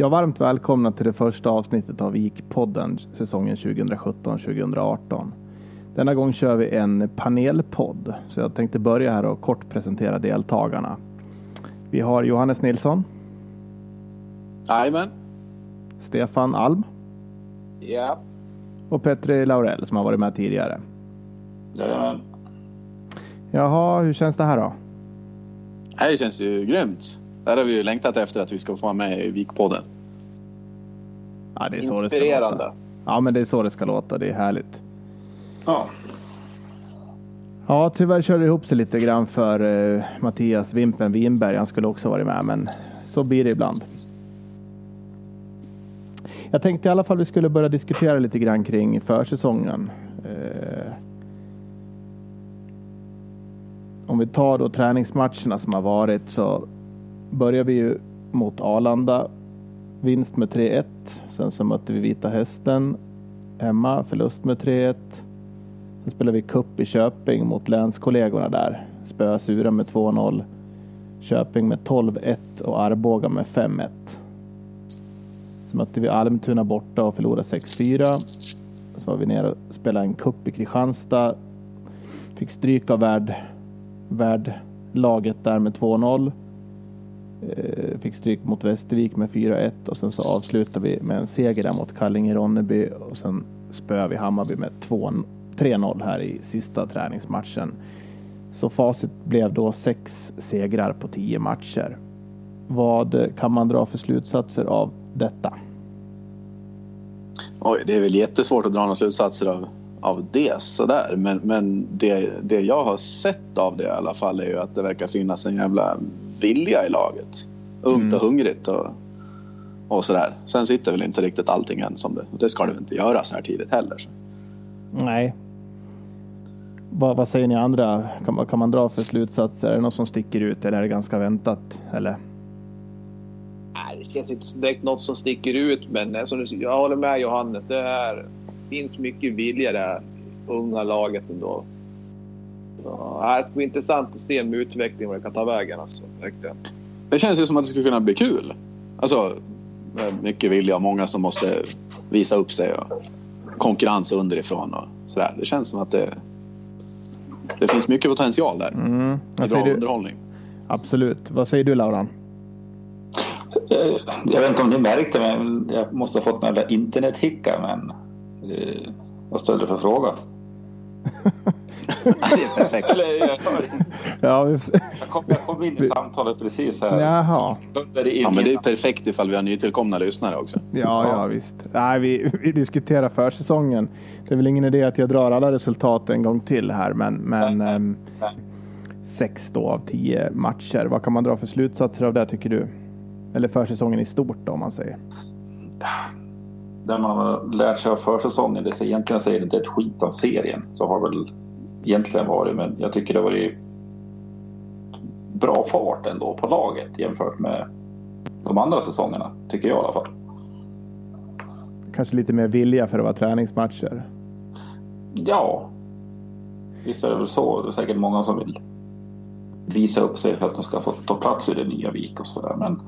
Ja, varmt välkomna till det första avsnittet av Vikpodden säsongen 2017-2018. Denna gång kör vi en panelpodd, så jag tänkte börja här och kort presentera deltagarna. Vi har Johannes Nilsson, Jajamän. Stefan Alm Ja. och Petri Laurell som har varit med tidigare. Jajamän. Jaha, hur känns det här då? Det här känns ju grymt. Det här har vi ju längtat efter att vi ska få vara med i Vikpodden. Ja, det är så det ska Inspirerande. låta. Ja, men det är så det ska låta. Det är härligt. Ja. Ja, tyvärr körde det ihop sig lite grann för eh, Mattias Vimpen Winberg. Han skulle också varit med, men så blir det ibland. Jag tänkte i alla fall vi skulle börja diskutera lite grann kring försäsongen. Eh, om vi tar då träningsmatcherna som har varit så börjar vi ju mot Arlanda. Vinst med 3-1. Sen så mötte vi Vita Hästen hemma. Förlust med 3-1. Sen spelade vi cup i Köping mot länskollegorna där. Spöa Sura med 2-0. Köping med 12-1 och Arboga med 5-1. Så mötte vi Almtuna borta och förlorade 6-4. Så var vi nere och spelade en cup i Kristianstad. Fick stryk av värd, värdlaget där med 2-0. Eh, Fick stryk mot Västervik med 4-1 och sen så avslutar vi med en seger där mot Kallinge-Ronneby och sen spöar vi Hammarby med 3-0 här i sista träningsmatchen. Så facit blev då sex segrar på tio matcher. Vad kan man dra för slutsatser av detta? Oj, det är väl jättesvårt att dra några slutsatser av, av det sådär. Men, men det, det jag har sett av det i alla fall är ju att det verkar finnas en jävla vilja i laget. Ungt Mm. och hungrigt och, och sådär. Sen sitter väl inte riktigt allting än som det. Det ska det väl inte göra så här tidigt heller. Så. Nej. Vad, vad säger ni andra? Kan man, kan man dra för slutsatser? Är det något som sticker ut eller är det ganska väntat? Eller? Nej, det känns inte direkt något som sticker ut, men som du, jag håller med Johannes. Det är, finns mycket vilja här unga laget ändå. Nej, det blir intressant att se med utvecklingen vad det kan ta vägen. Alltså. Det känns ju som att det skulle kunna bli kul. Alltså, mycket vilja och många som måste visa upp sig. Och konkurrens underifrån och sådär. Det känns som att det, det finns mycket potential där. Mm. Vad bra du? underhållning. Absolut. Vad säger du Lauran? Eh, Jag vet inte om ni märkte men jag måste ha fått jävla internethicka men eh, vad ställde du för fråga? det är perfekt. Eller jag, Ja, vi, jag, kom, jag kom in i samtalet precis här. Jaha. Ja, men det är perfekt ifall vi har nytillkomna lyssnare också. ja, ja visst. Nej, vi, vi diskuterar försäsongen. Det är väl ingen idé att jag drar alla resultat en gång till här, men, men Nej, ehm, nej. sex då av tio matcher. Vad kan man dra för slutsatser av det tycker du? Eller försäsongen i stort då, om man säger. Det man har lärt sig av försäsongen, det är egentligen säger det inte ett skit av serien. Så har väl egentligen varit, men jag tycker det har varit bra fart ändå på laget jämfört med de andra säsongerna. Tycker jag i alla fall. Kanske lite mer vilja för att vara träningsmatcher. Ja, visst är det väl så. Det är säkert många som vill visa upp sig för att de ska få ta plats i det nya Vik och sådär. Men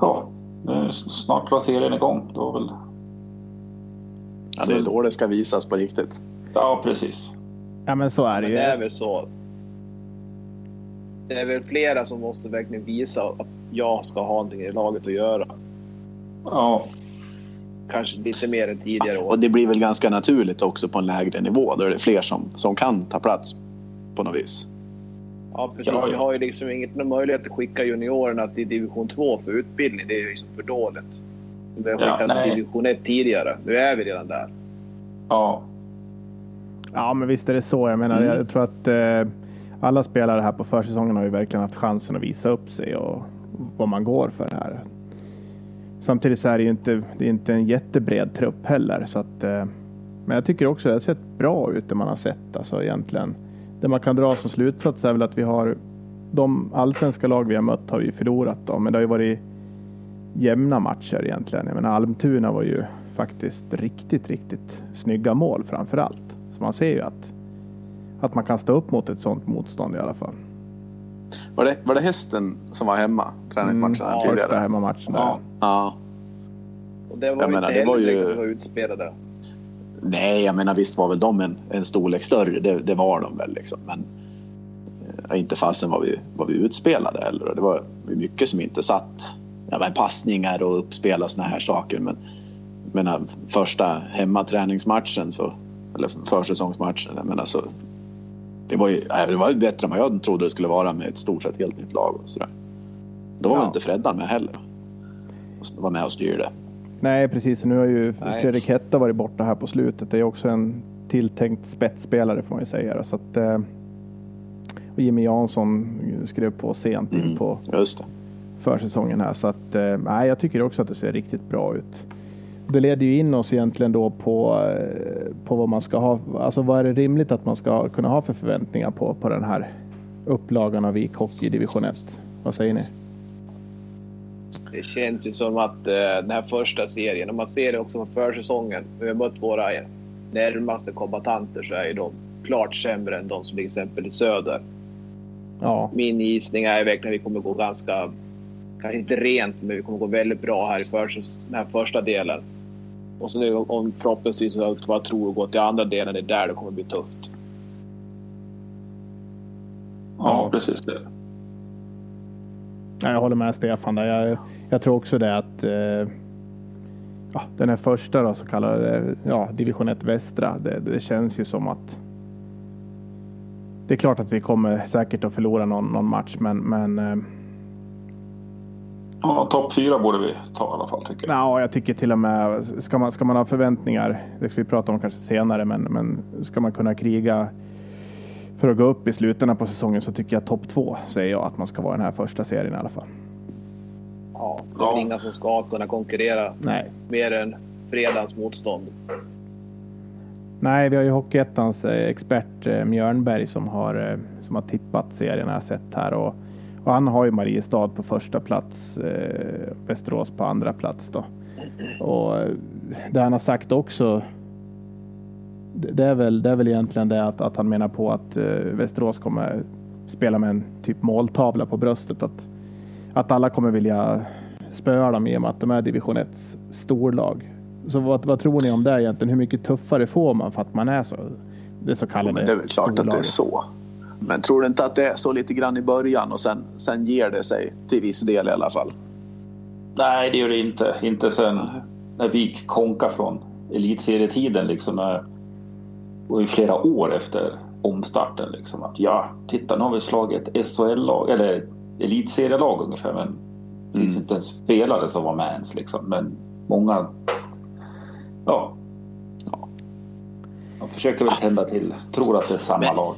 ja, nu snart var serien igång. Då väl, Ja, det är då det ska visas på riktigt. ja, precis. Ja, men så är det Men ju. det är väl så. Det är väl flera som måste verkligen visa att jag ska ha någonting i laget att göra. Ja, Kanske lite mer än tidigare år. Och det blir väl ganska naturligt också på en lägre nivå. Då är det fler som, som kan ta plats på något vis. Ja, precis. Ja, ja. Vi har ju liksom ingen möjlighet att skicka juniorerna till division 2 för utbildning. Det är ju liksom för dåligt. Vi har Ja, skickat nej. till division 1 tidigare. Nu är vi redan där. ja, Ja, men visst är det så. Jag menar, Mm. jag tror att eh, alla spelare här på försäsongen har ju verkligen haft chansen att visa upp sig och vad man går för här. Samtidigt så är det ju inte, det är inte en jättebred trupp heller. Så att, eh, men jag tycker också att det har sett bra ut det man har sett. Alltså egentligen. Det man kan dra som slutsats är väl att vi har de allsvenska lag vi har mött har vi förlorat då. Men det har ju varit jämna matcher egentligen. Jag menar Almtuna var ju faktiskt riktigt, riktigt snygga mål framför allt. Så man ser ju att, att man kan stå upp mot ett sådant motstånd i alla fall. Var det, var det hästen som var hemma? Träningsmatchen Mm, tidigare? Första hemmamatchen där. Ja. Ja. Och det var Jag ju menar, inte det var ju- de var utspelade. Nej, jag menar visst var väl de en, en storlek större. Det, det var de väl liksom. Men eh, inte fasen var vi, var vi utspelade heller. Det var mycket som inte satt. Ja, men passningar och uppspel och såna här saker. Men jag menar, första hemmaträningsmatchen för, eller försäsongsmatchen. Jag menar, så, det, var ju, det var ju bättre än vad jag trodde det skulle vara med ett stort sett helt nytt lag. Och sådär. Då var Ja. väl inte Freddan med heller. Och var med och styrde. Nej, precis. Nu har ju Nej. Fredrik Hetta varit borta här på slutet. Det är också en tilltänkt spetsspelare får man ju säga. Så att, eh, och Jimmy Jansson skrev på sent Mm. på Just det. försäsongen här. Så att, eh, nej, jag tycker också att det ser riktigt bra ut. Det leder ju in oss egentligen då på, eh, på vad man ska ha. Alltså vad är det rimligt att man ska kunna ha för förväntningar på, på den här upplagan av Vik Hockey division 1? Vad säger ni? Det känns ju som att eh, den här första serien, om man ser det också på försäsongen, vi har mött våra närmaste kombatanter så är ju de klart sämre än de som till exempel i söder. Ja, Min gissning är verkligen att vi kommer gå ganska, kanske inte rent, men vi kommer gå väldigt bra här i försäs- den här första delen. Och så nu om förhoppningsvis vad jag tror gå till andra delen, det är där det kommer bli tufft. Ja, precis det. Ja, jag håller med Stefan där. Jag, jag tror också det att eh, ja, den här första då, så kallade ja, division 1 västra. Det, det känns ju som att det är klart att vi kommer säkert att förlora någon, någon match, men, men eh, Ja, topp fyra borde vi ta i alla fall tycker jag. ja, jag tycker till och med ska man, ska man ha förväntningar. Det ska vi prata om kanske senare, men, men ska man kunna kriga för att gå upp i slutändan på säsongen så tycker jag topp två säger jag att man ska vara i den här första serien i alla fall. Ja, det är Ja. inga som ska kunna konkurrera Nej, mer än fredagens motstånd. Nej, vi har ju Hockeyettans eh, expert eh, Mjörnberg som har, eh, som har tippat serien har jag sett här. Och, och han har ju Mariestad på första plats, eh, Västerås på andra plats då. Och eh, det han har sagt också, det är väl, det är väl egentligen det att, att han menar på att eh, Västerås kommer spela med en typ måltavla på bröstet. Att, att alla kommer vilja spöa dem i och med att de är division 1 storlag. Så vad, vad tror ni om det egentligen? Hur mycket tuffare får man för att man är så? Det så Ja, kallade men det är väl klart att det är storlaget? så. Men tror du inte att det är så lite grann i början och sen, sen ger det sig till viss del i alla fall? Nej, det gör det inte. Inte sen när vi konka från elitserietiden liksom. eh, Och i flera år efter omstarten liksom. Att ja, titta nu har vi slagit ett SHL-lag eller elitserielag ungefär. Men det finns Mm. inte en spelare som var med ens liksom. Men många, ja. Man försöker väl tända till. Tror att det är samma Men- lag.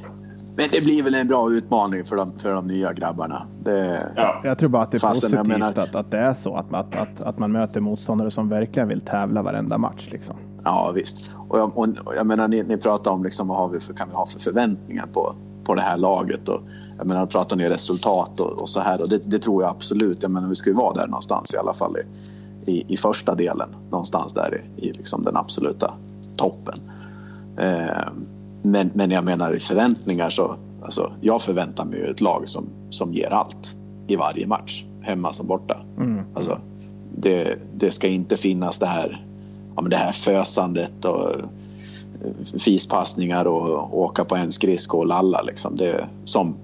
Men det blir väl en bra utmaning för de, för de nya grabbarna. Det, Ja. Jag tror bara att det är Fasen, jag positivt menar- att, att det är så. Att, att, att, att man möter motståndare som verkligen vill tävla varenda match. Liksom. Ja visst. Och jag, och jag menar ni, ni pratar om liksom, vad har vi för, kan vi ha för förväntningar på, på det här laget. Och, jag menar pratar ni resultat och, och så här. Och det, det tror jag absolut. Jag menar vi ska ju vara där någonstans i alla fall i, i, i första delen. Någonstans där i, i liksom den absoluta toppen. Eh, men, men jag menar i förväntningar så. Alltså, jag förväntar mig ju ett lag som, som ger allt i varje match. Hemma som borta. Mm. Alltså, det, det ska inte finnas det här, ja, men det här fösandet och eh, fispassningar och åka på en skridsko och lalla. Liksom. Det, som,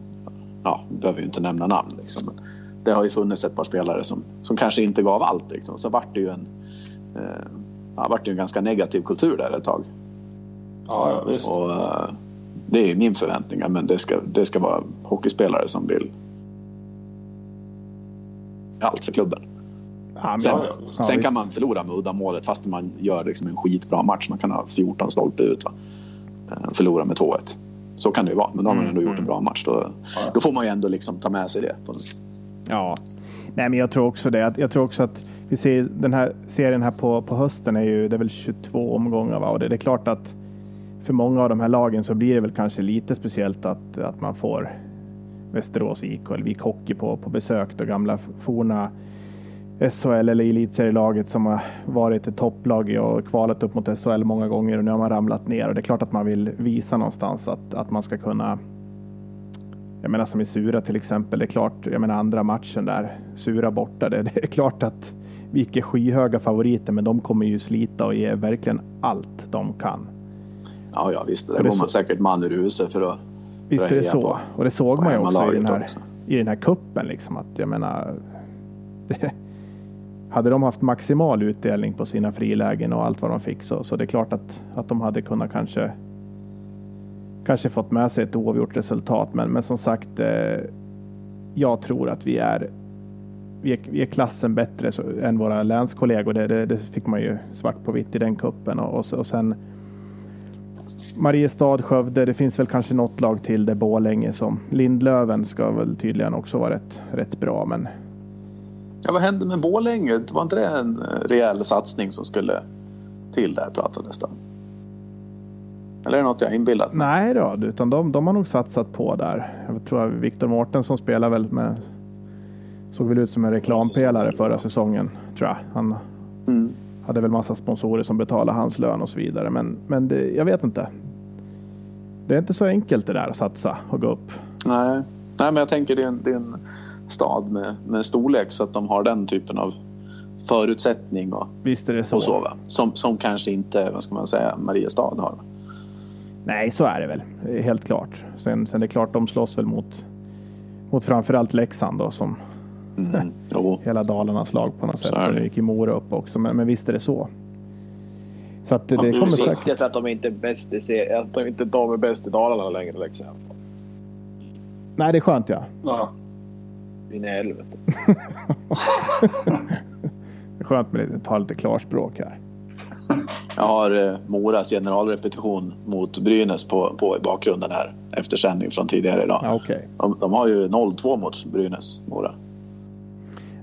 ja, behöver ju inte nämna namn. Liksom. Men det har ju funnits ett par spelare som, som kanske inte gav allt. Liksom. Så vart det ju en, eh, ja, vart det en ganska negativ kultur där ett tag. Ja, ja. Och, eh, det är min förväntningar, men det ska, det ska vara hockeyspelare som vill allt för klubben. Ja, Sen, ja, sen kan man förlora med uddamålet fast man gör liksom en skitbra match. Man kan ha 14 stolpe ut. Va? Eh, Förlora med 2-1. Så kan det ju vara, men då har man Mm, ändå gjort mm. en bra match. Då, då får man ju ändå liksom ta med sig det. På, Ja, nej, men jag tror också det. Jag- Jag tror också att vi ser den här serien här på, på hösten är ju det är väl 22 omgångar va? och det, det är klart att för många av de här lagen så blir det väl kanske lite speciellt att, att man får Västerås IK eller Vik Hockey på, på besök. Då gamla forna SHL eller elitserielaget som har varit ett topplag och kvalat upp mot SHL många gånger och nu har man ramlat ner och det är klart att man vill visa någonstans att, att man ska kunna jag menar som i Sura till exempel, det är klart, jag menar andra matchen där, Sura borta, det, det är klart att vi är skyhöga favoriter men de kommer ju slita och ge verkligen allt de kan. Ja, ja visst. Det det går så- man säkert man ur huset för att... Visst för är att det heja så. på- Och det såg man ju också i den här, också. i den här kuppen liksom att jag menar. Det, hade de haft maximal utdelning på sina frilägen och allt vad de fick så, så det är klart att, att de hade kunnat kanske kanske fått med sig ett oavgjort resultat. Men, men som sagt, eh, jag tror att vi är vi är, vi är klassen bättre så, än våra länskollegor. Det, det, det fick man ju svart på vitt i den kuppen och, och, och sen Mariestad, Skövde, det finns väl kanske något lag till där Borlänge som Lindlöven ska väl tydligen också vara rätt, rätt bra. Men Ja, vad hände med Borlänge? Var inte det en eh, rejäl satsning som skulle till där pratades det? Eller är det något jag inbillat mig? nej då, utan de, de har nog satsat på där. Jag tror att Viktor Mårtensson spelar väl med såg väl ut som en reklampelare förra säsongen tror jag. Han Mm. Hade väl massa sponsorer som betalade hans lön och så vidare. Men, men det, jag vet inte. Det är inte så enkelt det där att satsa och gå upp. Nej. Nej, men jag tänker det är en, det är en stad med, med storlek så att de har den typen av förutsättning och, Visst är det så. och så. Va? Som, som kanske inte, vad ska man säga, Mariestad har. Nej, så är det väl. Helt klart. Sen, sen är det klart, de slåss väl mot, mot framförallt Leksand då, som Mm. Hela Dalarnas lag på något sätt. Och det. det gick ju Mora upp också, men, men visst är det så. Så att det, Ja, det det kommer säkert. Viktigt att de inte är bäst i serien. Att de inte de är bäst i Dalarna längre liksom. Nej, det är skönt ja. Ja. In i helvete. Det är skönt med att ta lite klarspråk här. Jag har eh, Moras generalrepetition mot Brynäs på, på i bakgrunden här efter sändning från tidigare idag. Ja, Okej. De, de har ju 0-2 mot Brynäs, Mora.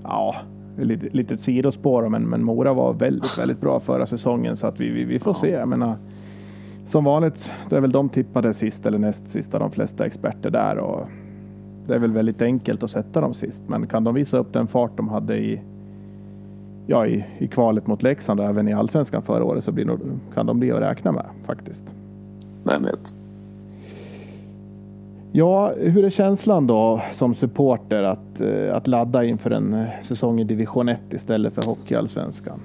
Ja, lite, lite ett sidospår men, men Mora var väldigt, väldigt bra förra säsongen så att vi, vi, vi får se. Jag menar, som vanligt, det är väl de tippade sist eller näst sist av de flesta experter där och det är väl väldigt enkelt att sätta dem sist. Men kan de visa upp den fart de hade i, ja, i, i kvalet mot Leksand och även i allsvenskan förra året så blir nog, kan de bli att räkna med faktiskt. Vem vet? Ja, hur är känslan då som supporter att, eh, att ladda inför en eh, säsong i division 1 istället för hockeyallsvenskan?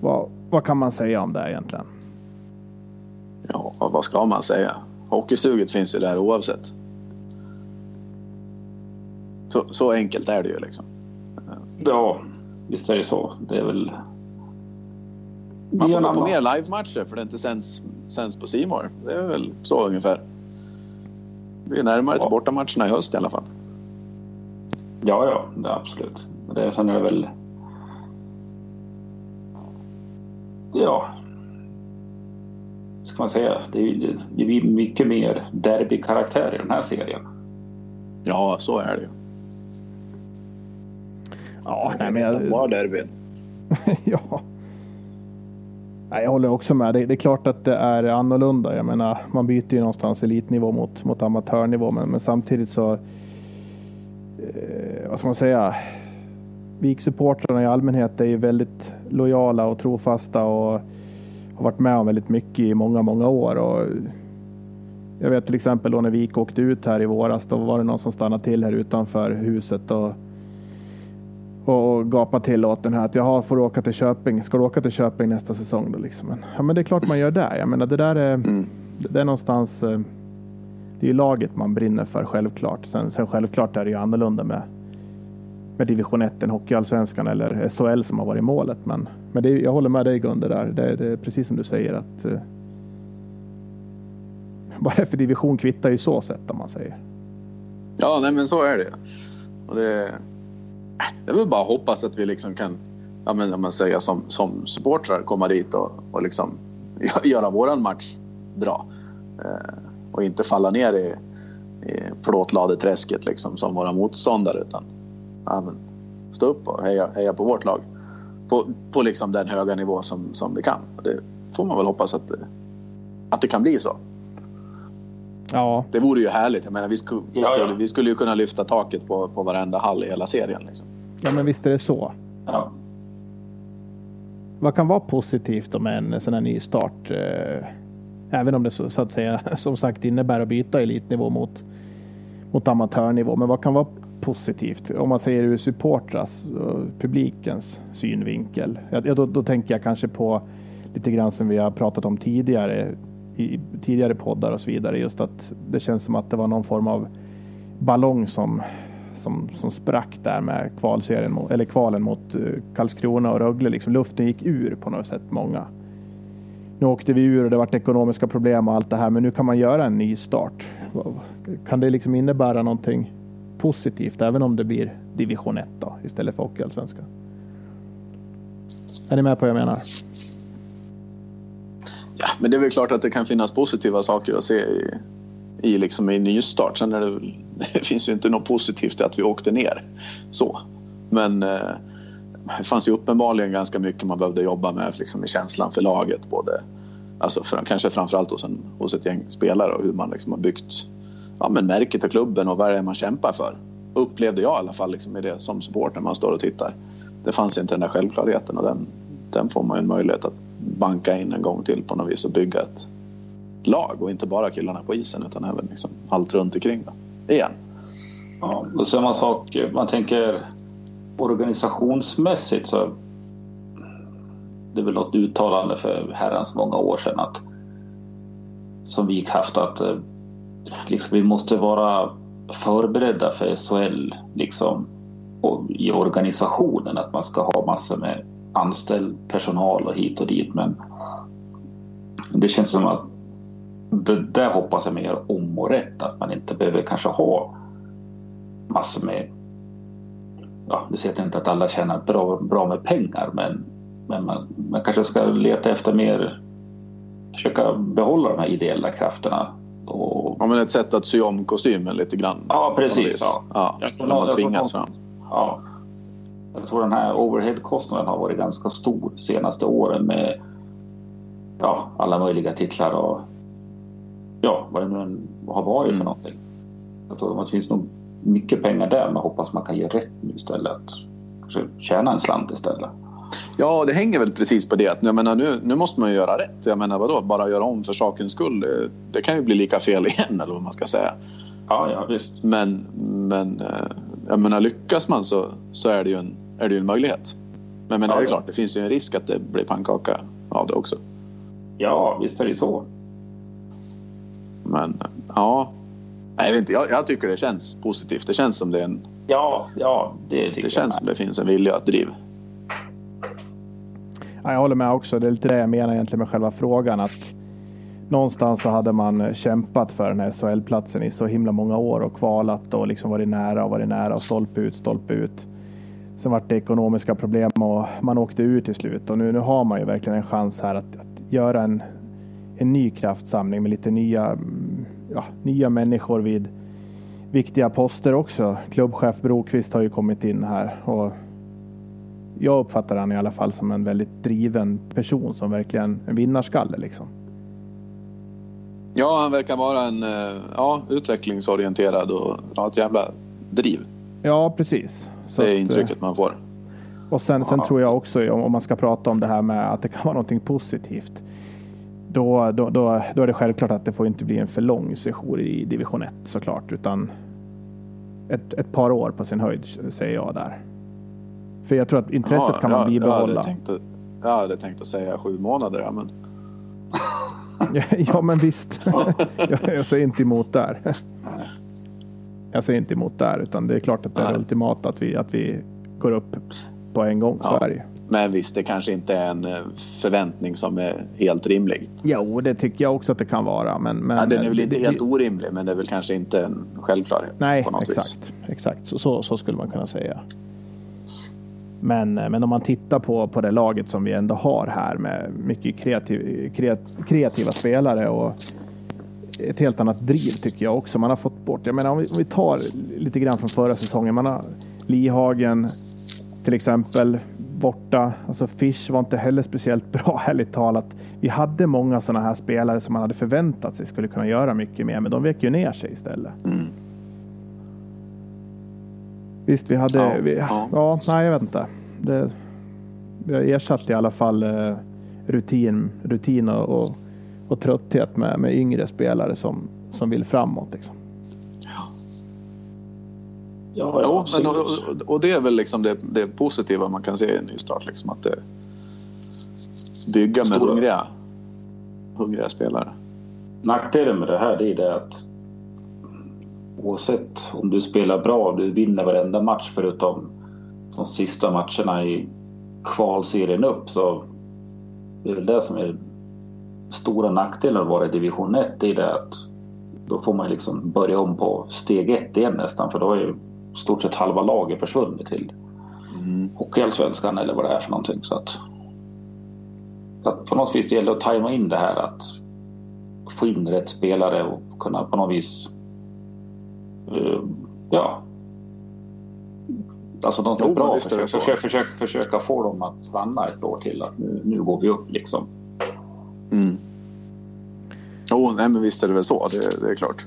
Vad, vad kan man säga om det egentligen? Ja, vad ska man säga? Hockeysuget finns ju där oavsett. Så, så enkelt är det ju liksom. ja, visst är det så. Det är väl... Man får gå på mer livematcher för det inte sänds, sänds på Simor. Det är väl så ungefär. Vi är närmare till bortamatcherna i höst i alla fall. Ja, ja, det är absolut. Det, sen är det väl... Ja. Ska man säga. Det, är- det blir mycket mer derbykaraktär i den här serien. Ja, så är det ju. Ja, nej, men jag, derbyn. ja. Nej, jag håller också med. Det, det är klart att det är annorlunda. Jag menar, man byter ju någonstans elitnivå mot, mot amatörnivå, men, men samtidigt så. Eh, vad ska man säga? VIK-supportrarna i allmänhet är ju väldigt lojala och trofasta och har varit med om väldigt mycket i många, många år. Och jag vet till exempel då när Vik åkte ut här i våras, då var det någon som stannade till här utanför huset och och gapa till åt den här att jaha, får åka till Köping? Ska du åka till Köping nästa säsong då liksom? Men, ja, men det är klart man gör det. Jag menar det där är, Mm. det är någonstans. eh, Det är laget man brinner för självklart. Sen, sen självklart är det ju annorlunda med med division 1 än hockeyallsvenskan eller SHL som har varit målet. Men, men det, jag håller med dig Gunde där. Det, det är precis som du säger att eh, bara för division kvittar ju så sett om man säger. Ja, nej men så är det. Och det, det är väl bara att hoppas att vi liksom kan, ja men om man säger som, som supportrar, komma dit och, och liksom göra våran match bra. Eh, och inte falla ner i, i plåtladeträsket liksom som våra motståndare utan ja, men, stå upp och heja, heja på vårt lag. På, på liksom den höga nivå som, som vi kan. Det får man väl hoppas att, att det kan bli så. Ja, Det vore ju härligt. Jag menar, vi, skulle, vi, skulle, vi skulle ju kunna lyfta taket på, på varenda hall i hela serien. Liksom. ja men visst är det så. Ja. Vad kan vara positivt med en sån här ny start? Eh, även om det så, så att säga som sagt innebär att byta elitnivå mot, mot amatörnivå. Men vad kan vara positivt om man säger ur supportras och publikens synvinkel? Ja, då, då tänker jag kanske på lite grann som vi har pratat om tidigare i tidigare poddar och så vidare. Just att det känns som att det var någon form av ballong som, som, som sprack där med kvalserien, mot- eller kvalen mot eh, Karlskrona och Rögle. Liksom luften gick ur på något sätt många. Nu åkte vi ur och det vart ekonomiska problem och allt det här, men nu kan man göra en ny start. Kan det liksom innebära någonting positivt, även om det blir division 1 då, istället för Hockeyallsvenskan? Är ni med på vad jag menar? Ja, men det är väl klart att det kan finnas positiva saker att se i, i, liksom i nystart. Sen är det, det finns ju inte något positivt i att vi åkte ner. Så. Men eh, det fanns ju uppenbarligen ganska mycket man behövde jobba med liksom, i känslan för laget. Både, alltså för, kanske framförallt hos, en, hos ett gäng spelare och hur man liksom har byggt ja, men märket av klubben och vad det är man kämpar för. Upplevde jag i alla fall liksom, i det som support när man står och tittar. Det fanns inte den där självklarheten och den, den får man ju en möjlighet att banka in en gång till på något vis och bygga ett lag och inte bara killarna på isen utan även liksom allt runt omkring då. Igen. Ja, och samma sak, man tänker organisationsmässigt så det är väl något uttalande för herrans många år sedan att som vi haft att eh, liksom, vi måste vara förberedda för SHL liksom och i organisationen att man ska ha massor med anställd personal och hit och dit men det känns som att det där hoppas jag mer om och rätt att man inte behöver kanske ha massor med ja, det säger inte att alla tjänar bra, bra med pengar men, men man, man kanske ska leta efter mer försöka behålla de här ideella krafterna och Ja, men ett sätt att sy om kostymen lite grann. Ja, precis, ja. Ja, Jag man jag tvingas fram. Ja. Jag tror den här overheadkostnaden har varit ganska stor senaste åren med ja, alla möjliga titlar och ja, vad det nu än har varit för Mm. någonting. Jag tror att det finns nog mycket pengar där men hoppas man kan ge rätt nu istället. Att Kanske tjäna en slant istället. Ja, det hänger väl precis på det. att Jag menar, nu, nu måste man ju göra rätt. Jag menar vadå, bara göra om för sakens skull. Det, det kan ju bli lika fel igen eller vad man ska säga. Ja, ja visst. Men, men eh, jag menar, lyckas man så, så är, det ju en, är det ju en möjlighet. Men, men Ja, det är ja. klart, det finns ju en risk att det blir pannkaka av det också. Ja, visst är det så. Men ja, Nej, jag, vet inte, jag, jag tycker det känns positivt. Det känns som det, är en, Ja, ja, det tycker det jag. känns som det finns en vilja att driva. Ja, jag håller med också. Det är lite det jag menar egentligen med själva frågan. Att någonstans så hade man kämpat för den här SHL-platsen i så himla många år och kvalat och liksom varit nära och varit nära och stolpe ut, stolpe ut. Sen vart det ekonomiska problem och man åkte ur till slut och nu, nu har man ju verkligen en chans här att, att göra en, en ny kraftsamling med lite nya, mm, ja, nya människor vid viktiga poster också. Klubbchef Brokvist har ju kommit in här och jag uppfattar han i alla fall som en väldigt driven person som verkligen en vinnarskalle liksom. Ja, han verkar vara en eh, ja, utvecklingsorienterad och ha ett jävla driv. Ja, precis. Så det är att, eh, intrycket man får. Och sen, sen Ja. tror jag också om, om man ska prata om det här med att det kan vara någonting positivt. Då, då, då, då är det självklart att det får inte bli en för lång session i division 1 såklart, utan ett, ett par år på sin höjd säger jag där. För jag tror att intresset kan man ja, bibehålla. Jag hade, tänkt att, jag hade tänkt att säga sju månader, ja, men ja, men visst. jag, jag säger inte emot där. Jag säger inte emot där, utan det är klart att det är Nej. ultimat att vi, att vi går upp på en gång. Ja. det ju. Men visst, det kanske inte är en eh, förväntning som är helt rimlig. Jo, det tycker jag också att det kan vara. Men, men Ja, den är väl inte det- helt orimlig, men det är väl kanske inte en självklarhet Nej, något vis. exakt. Exakt, så, så, så skulle man kunna säga. Men, eh, men om man tittar på, på det laget som vi ändå har här med mycket kreativ, kreat, kreativa spelare och ett helt annat driv tycker jag också. Man har fått bort. Jag menar om vi, om vi tar lite grann från förra säsongen. Man har Lihagen till exempel borta. Alltså Fish var inte heller speciellt bra ärligt talat. Vi hade många sådana här spelare som man hade förväntat sig skulle kunna göra mycket mer, men de vek ju ner sig istället. Mm. Visst, vi hade... Ja, vi, ja. ja. nej, jag vet inte. Det, vi har ersatt i alla fall eh, rutin, rutin och, och, och trötthet med, med yngre spelare som, som vill framåt. Liksom. Ja, absolut. men, och, och- och det är väl liksom det, det positiva man kan se i en nystart. Liksom, att det bygga med Stora. hungriga, hungriga spelare. Nackdelen med det här det är det att oavsett om du spelar bra, du vinner varenda match förutom de sista matcherna i kvalserien upp så det är väl det som är stora nackdelen att vara i division 1. Det är det att då får man liksom börja om på steg ett igen nästan för då är ju stort sett halva laget försvunnit till Mm. Hockeyallsvenskan eller vad det är för någonting. Så att, så att på något vis det gäller att tajma in det här att få in rätt spelare och kunna på något vis eh, ja Alltså de som Jo, är bra, det försöka, försöka, försöka få dem att stanna ett år till. Att nu, nu går vi upp liksom. Mm. Jo, nej, men visst är det väl så. Det, det är klart.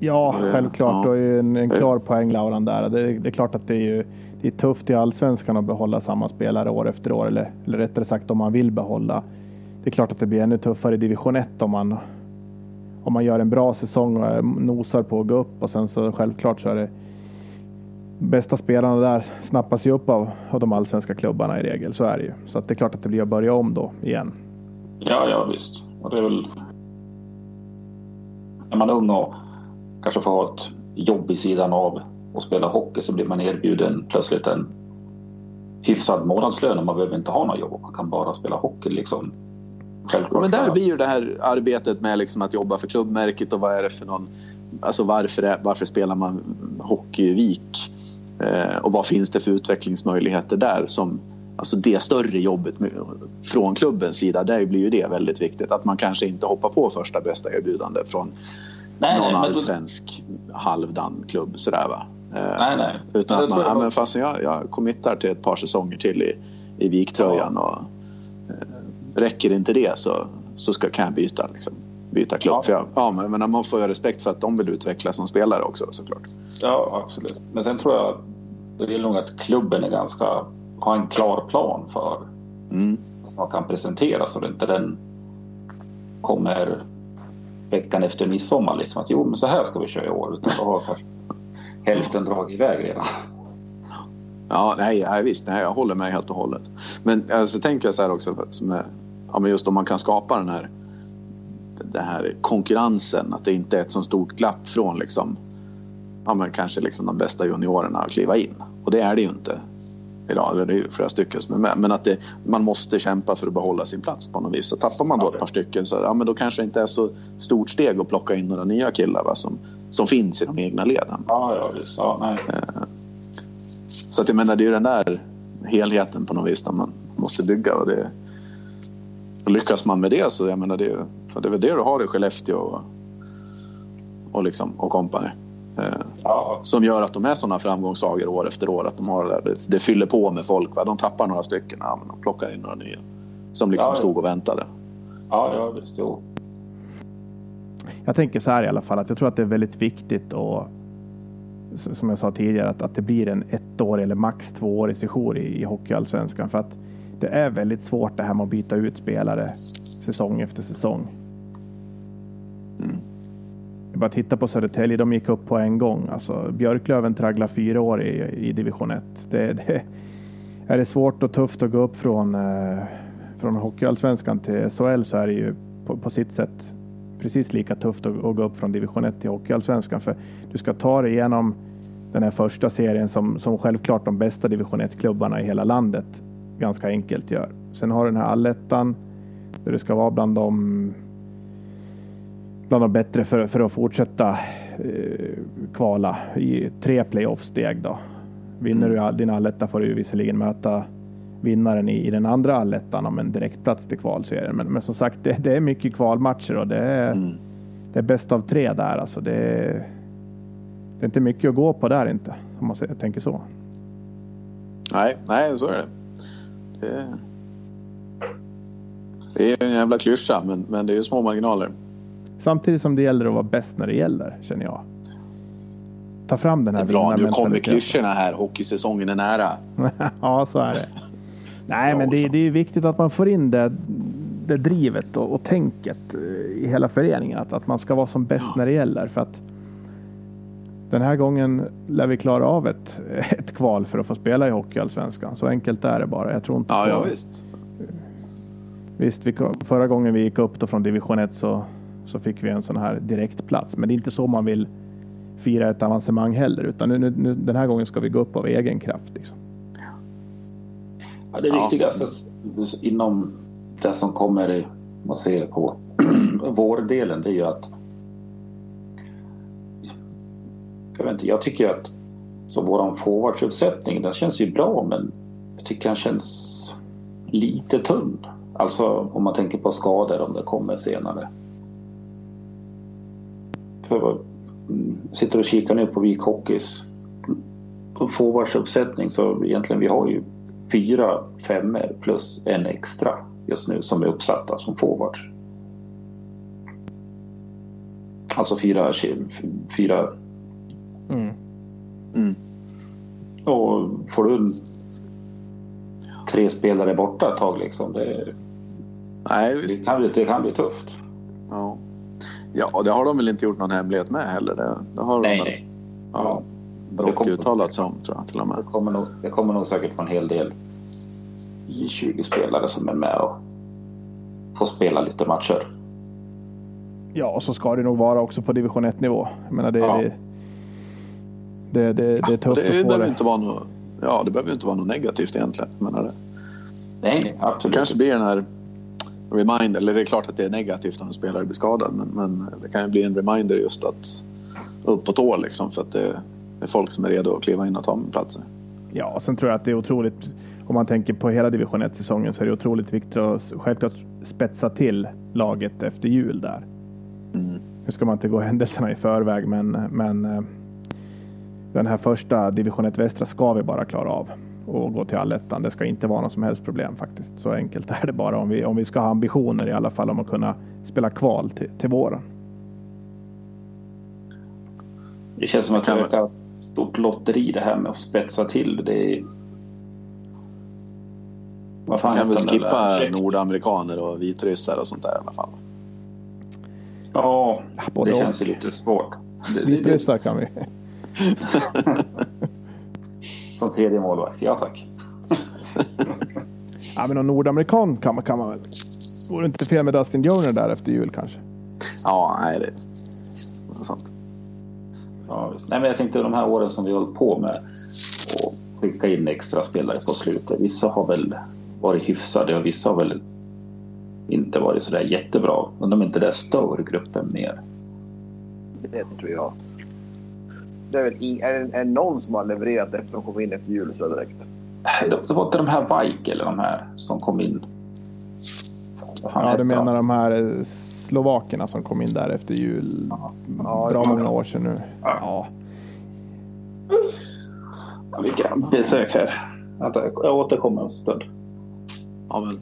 Ja, Eh, självklart. ja. Du har ju en, en klar poäng Lauran där. Det, det är klart att det är, ju, det är tufft i allsvenskan att behålla samma spelare år efter år. Eller, eller rättare sagt om man vill behålla. Det är klart att det blir ännu tuffare i division 1 om man, om man gör en bra säsong och nosar på att gå upp. Och sen så självklart så är det bästa spelarna där snappas ju upp av, av de allsvenska klubbarna i regel. Så är det ju. Så att det är klart att det blir att börja om då igen. Ja, ja visst. Och det är väl... Är man ung och kanske får ha ett jobb i sidan av och spela hockey så blir man erbjuden plötsligt en hyfsad månadslön och man behöver inte ha något jobb. Man kan bara spela hockey liksom. Självklart. Men där blir ju det här arbetet med liksom att jobba för klubbmärket och vad är det för någon... Alltså varför, är, varför spelar man hockeyvik? Eh, och vad finns det för utvecklingsmöjligheter där? Som, alltså det större jobbet från klubbens sida, där blir ju det väldigt viktigt. Att man kanske inte hoppar på första bästa erbjudande från nej, någon nej, allsvensk halvdan klubb sådär va. Eh, nej, nej. Utan Men att man, jag ja, men fast jag, jag committar till ett par säsonger till i, i viktröjan och eh, räcker inte det så, så ska, kan jag byta, liksom, byta klubb. Ja. För jag, ja, men, men man får ju respekt för att de vill utvecklas som spelare också såklart. Ja, absolut. Men sen tror jag det är nog att klubben är ganska, har en klar plan för Mm. som man kan presentera så att inte den kommer veckan efter midsommar. Liksom, att jo, men så här ska vi köra i år. Utan då har hälften dragit iväg redan. Ja, nej, nej, visst, nej, jag håller med helt och hållet. Men alltså, tänker jag så här också, för som är, ja, men just om man kan skapa den här, den här konkurrensen, att det inte är ett så stort glapp från liksom, ja, men kanske liksom de bästa juniorerna att kliva in. Och det är det ju inte idag, eller det är ju flera stycken som är med. Men att det, man måste kämpa för att behålla sin plats på något vis. Så tappar man då ett par stycken så ja, men då kanske det inte är så stort steg att plocka in några nya killar va, som, som finns i de egna leden. Ja, ja, visst. Ja, nej. Så att jag menar, det är ju den där helheten på något vis där man måste bygga. Och det, och lyckas man med det så jag menar, det, för det är väl det du har i Skellefteå och, och, liksom, och company. Eh, Ja, som gör att de är sådana framgångssagor år efter år. Att de har det, det, det fyller på med folk. Va? De tappar några stycken, ja, men de plockar in några nya. Som liksom Ja, stod och väntade. ja, ja visst. Jo. Jag tänker så här i alla fall att jag tror att det är väldigt viktigt och som jag sa tidigare att, att det blir en ettårig eller max tvåårig sejour i, i Hockeyallsvenskan för att det är väldigt svårt det här med att byta ut spelare säsong efter säsong. Mm. Jag bara titta på Södertälje, de gick upp på en gång. Alltså, Björklöven tragglar fyra år i, i division 1. Det, det, är det svårt och tufft att gå upp från, eh, från Hockeyallsvenskan till SHL så är det ju på, på sitt sätt precis lika tufft att, att gå upp från division 1 till Hockeyallsvenskan. För du ska ta dig igenom den här första serien som, som självklart de bästa division 1-klubbarna i hela landet ganska enkelt gör. Sen har du den här allettan där du ska vara bland de bland de bättre för, för att fortsätta eh, kvala i tre playoff-steg. Då. Vinner du all- din alletta får du visserligen möta vinnaren i, i den andra allettan om en direktplats till kvalserien. Men, men som sagt, det, det är mycket kvalmatcher och det är, Mm. det är bäst av tre där. Alltså det, är, det är inte mycket att gå på där inte, om man säger, tänker så. Nej, nej, så är det. Det, det är en jävla klyscha, men, men det är ju små marginaler. Samtidigt som det gäller att vara bäst när det gäller, känner jag. Ja, ta fram den Det här är bra, nu kommer klyschorna här. Hockeysäsongen är nära. ja, så är det. Nej, men det, det är viktigt att man får in det, det drivet och, och tänket eh, i hela föreningen. Att, att man ska vara som bäst när det gäller. För att den här gången lär vi klara av ett, ett kval för att få spela i Hockeyallsvenskan. Så enkelt är det bara. Jag tror inte Ja, på- ja visst. Visst, vi, förra gången vi gick upp då från division 1 så, så fick vi en sån här direktplats. Men det är inte så man vill fira ett avancemang heller. Utan nu, nu, den här gången ska vi gå upp av egen kraft. Liksom. Ja, det Ja. viktigaste inom det som kommer, man ser på vårdelen, det är ju att jag, vet inte, jag tycker att som våran forwardsuppsättning, den känns ju bra men jag tycker den känns lite tunn. Alltså om man tänker på skador om det kommer senare. Mm, sitter och kikar nu på Vik Hockeys forwardsuppsättning så egentligen vi har ju fyra femmer plus en extra just nu som är uppsatta som forwards. Alltså fyra, fyra Mm. Mm. och får du tre spelare borta ett tag liksom. Det, Nej, det, visst. kan bli, det kan bli tufft. Ja. Ja, det har de väl inte gjort någon hemlighet med heller. Det, det har de väl ja, Det Brock kommer- uttalat sig om tror jag till och Det med. kommer, nog, det kommer nog säkert vara en hel del J20-spelare som är med och får spela lite matcher. Ja, och så ska det nog vara också på division 1 nivå. Jag menar, det, Ja. det, det, det, det är tufft Det, att få behöver det. inte vara något, ja, det behöver ju inte vara något negativt egentligen. Menar det. Nej, nej, Det absolut. kanske blir den här reminder, eller det är klart att det är negativt om en spelare blir skadad men, men det kan ju bli en reminder just att upp på tå liksom för att det är folk som är redo att kliva in och ta platser. Ja, och sen tror jag att det är otroligt. Om man tänker på hela division 1 säsongen så är det otroligt viktigt att självklart spetsa till laget efter jul där. Mm. Nu ska man inte gå händelserna i förväg, men, men eh, den här första division 1 västra ska vi bara klara av och gå till allettan. Det ska inte vara något som helst problem faktiskt. Så enkelt är det bara om vi, om vi ska ha ambitioner i alla fall om att kunna spela kval till, till våren. Det känns som att det verkar ett stort lotteri det här med att spetsa till. Det är... Vad fan kan väl skippa nordamerikaner och vitryssar och sånt där i alla fall. Ja, Både det känns ju lite svårt. Vitryssar kan vi. som tredje målvakt, ja tack. Ja, men någon nordamerikan kan man, kan man väl. Vore det inte fel med Dustin Joner där efter jul kanske? Ja, nej det det är sant. Ja, visst. Nej, men jag tänkte de här åren som vi har hållit på med och skicka in extra spelare på slutet. Vissa har väl varit hyfsade och vissa har väl inte varit sådär jättebra. Men de är inte där stör gruppen mer. Det tror jag. Det är, väl i, är, det- är det någon som har levererat efter de kom in efter jul så direkt? Det, var inte de här Vike eller de här som kom in. Ja, du menar de här eh, slovakerna som kom in där efter jul. Ja, Bra många år sedan nu. Ja. Vilka besök här. Jag återkommer en stund. Ja, men.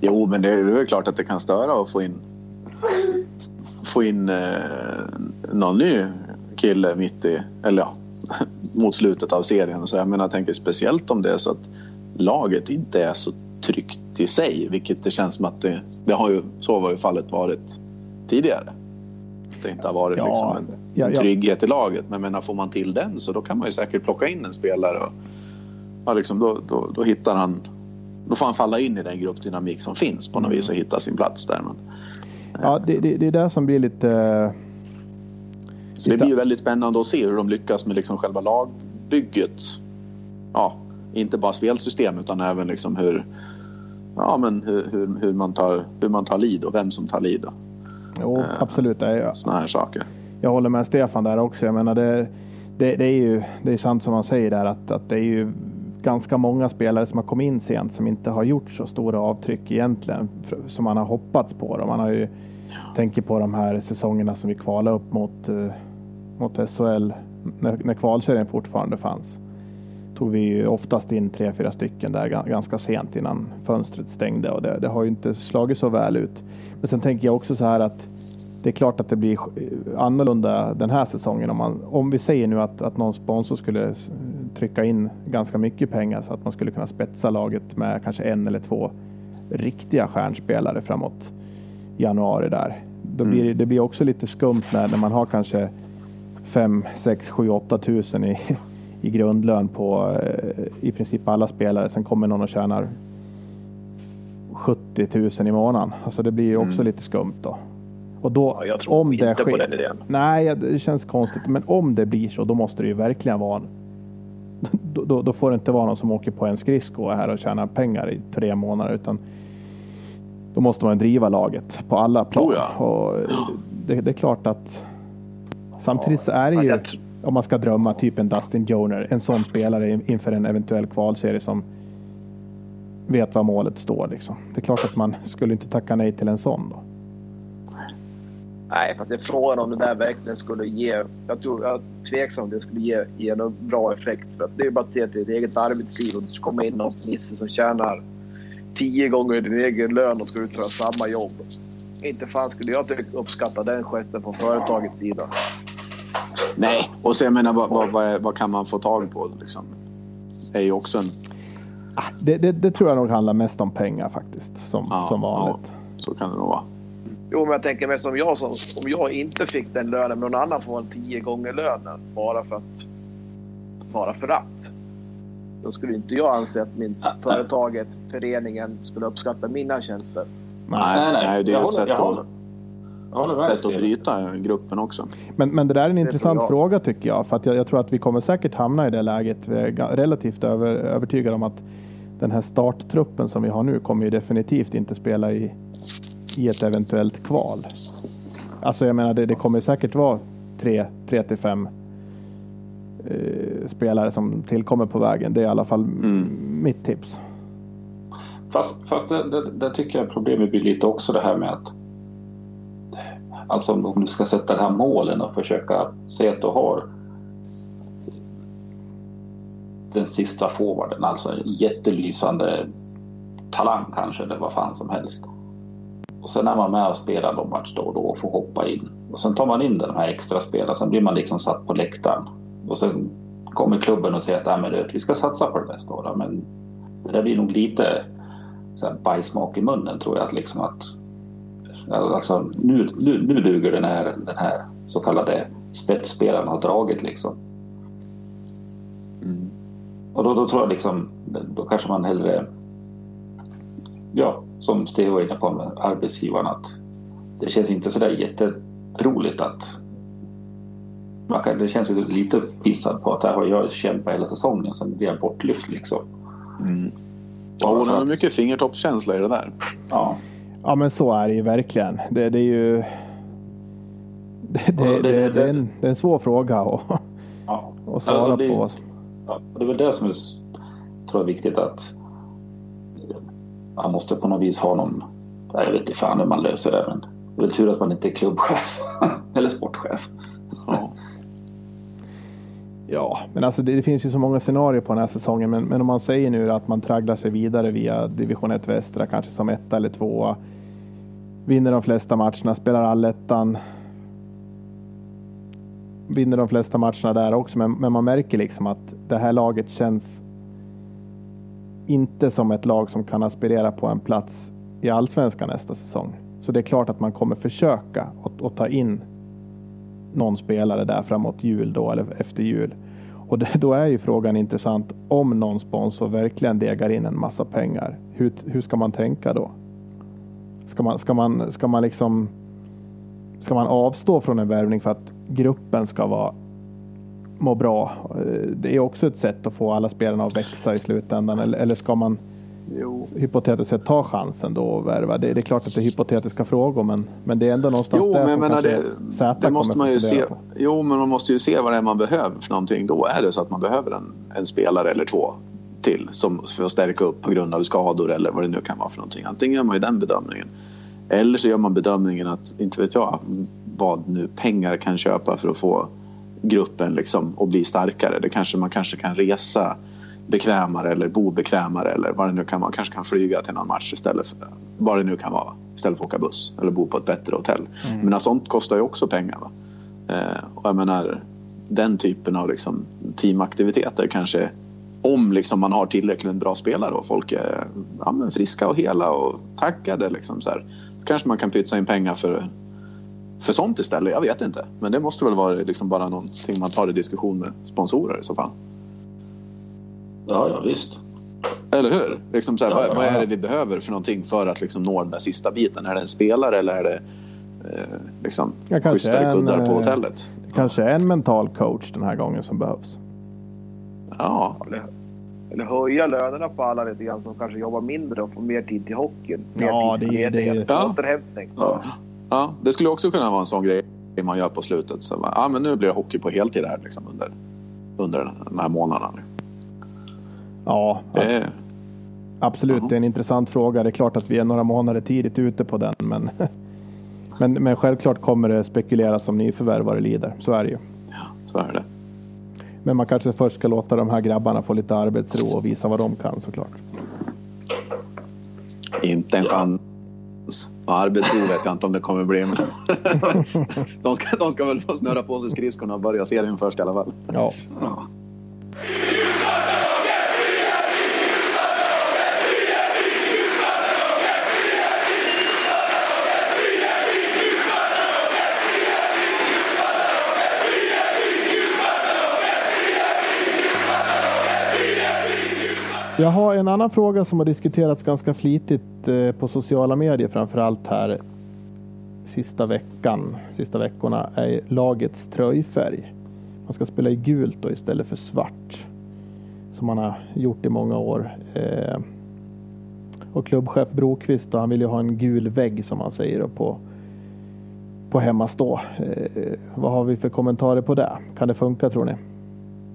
Jo, men det är väl klart att det kan störa att få in få in eh, någon ny kille mitt i, eller ja, mot slutet av serien. Så jag menar, jag tänker speciellt om det är så att laget inte är så tryggt i sig, vilket det känns som att det, det har ju, så var ju fallet varit tidigare. Det inte har varit Ja, liksom en, ja, en trygghet i laget. Men menar, får man till den så då kan man ju säkert plocka in en spelare och ja, liksom, då, då, då hittar han då får han falla in i den gruppdynamik som finns på något vis och hitta sin plats där. Men, Ja, det, det, det är det som blir lite... eh, så det blir ju väldigt spännande att se hur de lyckas med liksom själva lagbygget. Ja, inte bara spelsystem utan även liksom hur, ja, men hur, hur, hur, man tar, hur man tar lead och vem som tar och Jo, absolut. Det är, såna här saker. jag håller med Stefan där också. Jag menar, det, det, det är ju det är sant som man säger där att, att det är ju ganska många spelare som har kommit in sent som inte har gjort så stora avtryck egentligen som man har hoppats på. Då. Man har ju tänker på de här säsongerna som vi kvalade upp mot, eh, mot SHL när, när kvalserien fortfarande fanns. Tog vi ju oftast in tre, fyra stycken där ganska sent innan fönstret stängde och det, det har ju inte slagit så väl ut. Men sen tänker jag också så här att det är klart att det blir annorlunda den här säsongen. Om, man, om vi säger nu att, att någon sponsor skulle trycka in ganska mycket pengar så att man skulle kunna spetsa laget med kanske en eller två riktiga stjärnspelare framåt januari där. Då blir det, det blir också lite skumt när, när man har kanske 5, 6, 7, 8 tusen i, i grundlön på eh, i princip alla spelare. Sen kommer någon och tjänar 70 000 i månaden. Alltså det blir ju också Mm. lite skumt då. Och då, Ja, jag tror om inte det på sker, den idén. Nej, det känns konstigt. Men om det blir så, då måste det ju verkligen vara en, då, då, då får det inte vara någon som åker på en skridsko här och tjänar pengar i tre månader. Utan då måste man driva laget på alla plan. Oh ja. och det, det är klart att samtidigt så är det ju, om man ska drömma, typ en Dustin Joner, en sån spelare in- inför en eventuell kvalserie som vet vad målet står. Liksom. Det är klart att man skulle inte tacka nej till en sån då. Nej, för att det är frågan om det där verkligen skulle ge... Jag tror jag är tveksam om det skulle ge, ge någon bra effekt. För att det är ju bara att se till ditt eget arbetsliv och komma in någon nisse som tjänar tio gånger din egen lön och ska utföra samma jobb. Inte fan skulle jag uppskatta den gesten från företagets sida. Nej, och så jag menar vad, vad, vad, vad kan man få tag på liksom? Det är ju också en... Ah, Det, det, det tror jag nog handlar mest om pengar faktiskt, som, Ja, som vanligt. Så kan det nog vara. Jo, men jag tänker mig som jag som... Om jag inte fick den lönen, men någon annan får en tio gånger lönen bara för att... Bara för att. Då skulle inte jag anse att min, företaget, föreningen, skulle uppskatta mina tjänster. Nej, nej, det är jag ett håller, sätt jag att- håller. Jag håller med Sätt att bryta gruppen också. Men, men det där är en tror intressant jag. fråga tycker jag. För att jag, jag tror att vi kommer säkert hamna i det läget. Vi är ga- relativt över, övertygade om att den här starttruppen som vi har nu kommer ju definitivt inte spela i, i ett eventuellt kval. Alltså jag menar det, det kommer säkert vara tre, tre till fem eh, spelare som tillkommer på vägen. Det är i alla fall Mm. mitt tips. Fast, fast det, det, det tycker jag problemet blir lite också det här med att Alltså om om du ska sätta de här målen och försöka se att du har den sista forwarden, alltså en jättelysande talang kanske eller vad fan som helst. Och sen är man med och spelar någon match då och då och får hoppa in. Och sen tar man in de här extra spelarna, sen blir man liksom satt på läktaren. Och sen kommer klubben och säger att "Nej, men du, vi ska satsa på det nästa år. Men det där blir nog lite så här bajsmak i munnen tror jag. Att liksom att, alltså, nu, nu, nu duger den här, den här så kallade spetsspelaren har dragit liksom. Mm. Och då, då tror jag liksom, då kanske man hellre, ja, som Steve var inne på med arbetsgivaren, att det känns inte sådär jätteroligt att man kan, det känns ju lite pissad på att här har jag kämpat hela säsongen, sen blir jag bortlyft liksom. Mm. Ja, är att- mycket fingertoppskänsla i det där. Ja, Ja men så är det ju verkligen. Det, det är ju det, det, Ja, det- det, det- det, är en, det är en svår fråga att, ja. att svara Ja, det- på. Ja, det är väl det som är, tror jag är viktigt att man måste på något vis ha någon, jag vet inte fan hur man löser det men det är väl tur att man inte är klubbchef eller sportchef. Ja. Ja, men alltså det, det finns ju så många scenarier på den här säsongen. Men, men om man säger nu att man tragglar sig vidare via division 1 västra, kanske som etta eller tvåa. Vinner de flesta matcherna, spelar allettan. Vinner de flesta matcherna där också, men, men man märker liksom att det här laget känns inte som ett lag som kan aspirera på en plats i allsvenskan nästa säsong. Så det är klart att man kommer försöka att, att ta in någon spelare där framåt jul då eller efter jul. Och det, då är ju frågan intressant om någon sponsor verkligen degar in en massa pengar. Hur, hur ska man tänka då? Ska man, ska man, ska man liksom Ska man avstå från en värvning för att gruppen ska vara må bra? Eh, det är också ett sätt att få alla spelarna att växa i slutändan. Eller, eller ska man Jo. hypotetiskt sett ta chansen då och värva? Det, det är klart att det är hypotetiska frågor men, men det är ändå någonstans Jo, där men som kanske det, det måste man ju se. på. Jo, men man måste ju se vad det är man behöver för någonting. Då är det så att man behöver en, en spelare eller två till som för att stärka upp på grund av skador eller vad det nu kan vara för någonting. Antingen gör man ju den bedömningen. Eller så gör man bedömningen att, inte vet jag, vad nu pengar kan köpa för att få gruppen liksom att bli starkare. Det kanske man kanske kan resa bekvämare eller bo bekvämare eller vad det nu kan vara. Kanske kan flyga till någon match istället för vad det nu kan vara. Istället för att åka buss eller bo på ett bättre hotell. Mm. Men sånt kostar ju också pengar. Va? Eh, och jag menar den typen av liksom, teamaktiviteter kanske om liksom man har tillräckligt bra spelare och folk är ja, friska och hela och taggade. Liksom, så här. kanske man kan pytsa in pengar för, för sånt istället. Jag vet inte. Men det måste väl vara liksom bara någonting man tar i diskussion med sponsorer i så fall. Ja, ja visst. Eller hur? Liksom så här, Ja, vad, ja, vad är det vi behöver för någonting för att liksom nå den där sista biten? Är det en spelare eller är det eh, liksom Ja, schysstare en, kuddar på eh, hotellet? Kanske en mental coach den här gången som behövs. Ja, Eller, eller höja lönerna på alla lite grann som kanske jobbar mindre och får mer tid till hockeyn. Mer Ja, tid det är- till det är- ledighet, Ja. återhämtning. Ja. ja, det skulle också kunna vara en sån grej man gör på slutet. Så, ja, men nu blir det hockey på heltid här liksom, under, under de här månaderna. Ja, Det absolut. Jaha. Det är en intressant fråga. Det är klart att vi är några månader tidigt ute på den. Men, men, men självklart kommer det spekuleras om nyförvärv vad det lider. Så är det ju. så är det. Men man kanske först ska låta de här grabbarna få lite arbetsro och visa vad de kan såklart. Inte en chans. Arbetsro vet jag inte om det kommer bli. Men de, ska, de ska väl få snurra på sig skridskorna och börja serien först i alla fall. Ja, Ja. Jag har en annan fråga som har diskuterats ganska flitigt eh, på sociala medier framförallt här sista veckan, sista veckorna är lagets tröjfärg. Man ska spela i gult då istället för svart. Som man har gjort i många år. Eh, och klubbchef Brokvist då, han vill ju ha en gul vägg som han säger då, på, på hemmastå. Eh, vad har vi för kommentarer på det? Kan det funka tror ni?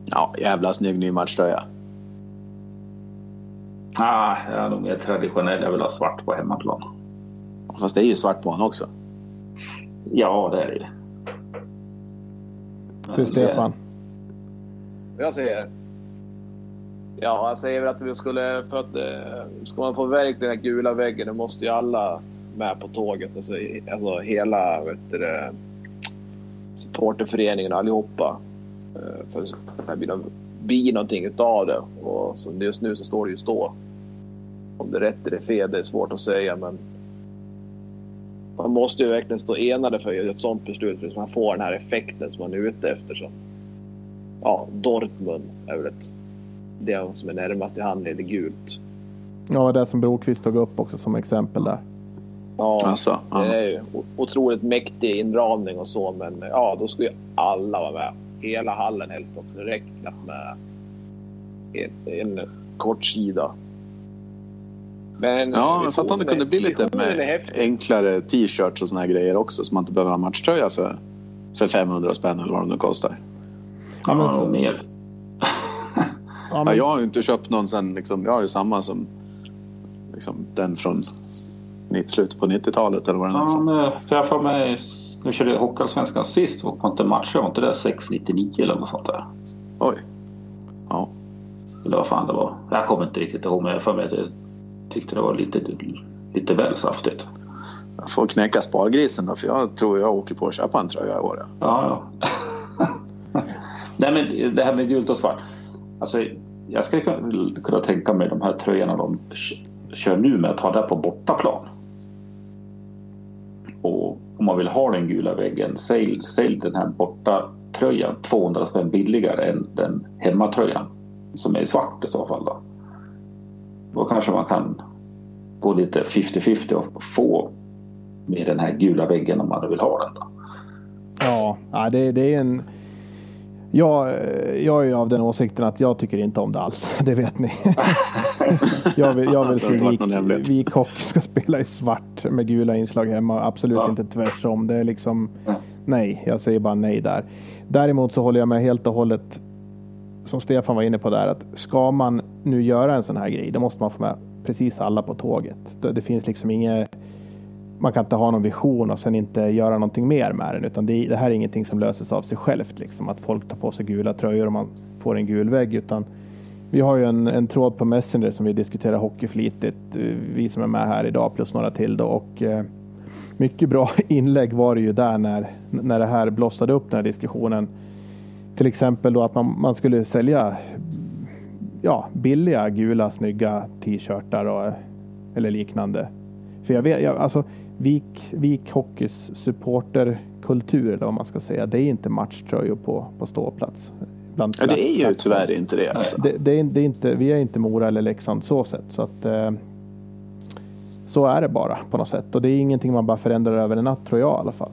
Ja, jävla snygg ny matchtröja. Ah, jag är nog mer traditionell. Jag vill ha svart på hemmaplan. Fast det är ju svart på honom också. Ja, det är det ju. Så Stefan? Jag säger... Ja, jag säger väl att vi skulle... För att, eh, ska man få verk den här gula väggen då måste ju alla med på tåget. Alltså, alltså hela vet du, supporterföreningen allihopa. Eh, För att det blir, nå- blir någonting utav det. Och som just nu så står det ju stå. Om det är rätt eller fel, det är svårt att säga. Men man måste ju verkligen stå enade för ett sånt beslut för att man får den här effekten som man är ute efter. Så ja, Dortmund är väl ett, det som är närmast i hand när det är gult. Ja, det som Brokvist tog upp också som exempel där. Ja, Alltså, det är ju otroligt mäktig inramning och så, men ja, då ska ju alla vara med. Hela hallen helst också. Det räcker knappt med en, en kort sida. Men, Ja, men fattar om det kunde bli lite med enklare t-shirts och såna här grejer också. Så man inte behöver ha matchtröja för, för 500 spänn eller vad de nu kostar. Ja, men och mer. Ja, Ja, men, jag har ju inte köpt någon sen. Liksom, jag har ju samma som liksom, den från slutet på 90-talet eller vad den är. Ja, men, för jag får mig, jag körde Hockeyallsvenskan sist och var inte matcher, var inte det 699 eller något sånt där? Oj. Ja. Eller vad fan det var. Jag kommer inte riktigt ihåg men jag får mig att jag tyckte det var lite, lite väl saftigt. Jag får knäcka spargrisen då, för jag tror jag åker på att köpa en tröja i år. Ja. Ja. Nej men det här med gult och svart. Alltså, jag skulle kunna, tänka mig de här tröjorna de kör nu med att ha det på bortaplan. Och om man vill ha den gula väggen, sälj, sälj den här borta tröjan 200 spänn billigare än den hemmatröjan som är i svart i så fall. Då, då kanske man kan gå lite 50-50 och få med den här gula väggen om man vill ha den. Då. ja, ja det, det är en... Jag, jag är ju av den åsikten att jag tycker inte om det alls. Det vet ni. jag vill, jag vill se Vik, Hockey ska spela i svart med gula inslag hemma. Absolut Ja. inte tvärsom. Det är liksom nej. Jag säger bara nej där. Däremot så håller jag med helt och hållet som Stefan var inne på där att ska man nu göra en sån här grej då måste man få med precis alla på tåget. Det, det finns liksom inget man kan inte ha någon vision och sen inte göra någonting mer med den. Utan det, det här är ingenting som löses av sig självt. Liksom, att folk tar på sig gula tröjor och man får en gul vägg. Utan vi har ju en, en tråd på Messenger som vi diskuterar hockey flitigt. Eh, vi som är med här idag plus några till då. Och, eh, mycket bra inlägg var det ju där när, när det här blossade upp den här diskussionen. Till exempel då att man, man skulle sälja ja, billiga gula snygga t-shirtar eller liknande. För jag vet, jag, alltså Vik, Vik Hockeys supporterkultur eller vad man ska säga. Det är inte matchtröjor på, på ståplats. Bland Ja, det är ju tyvärr inte det. Alltså. det, det, är, det är inte, vi är inte Mora eller Leksand så sett. Så, att, eh, så är det bara på något sätt. Och det är ingenting man bara förändrar över en natt tror jag i alla fall.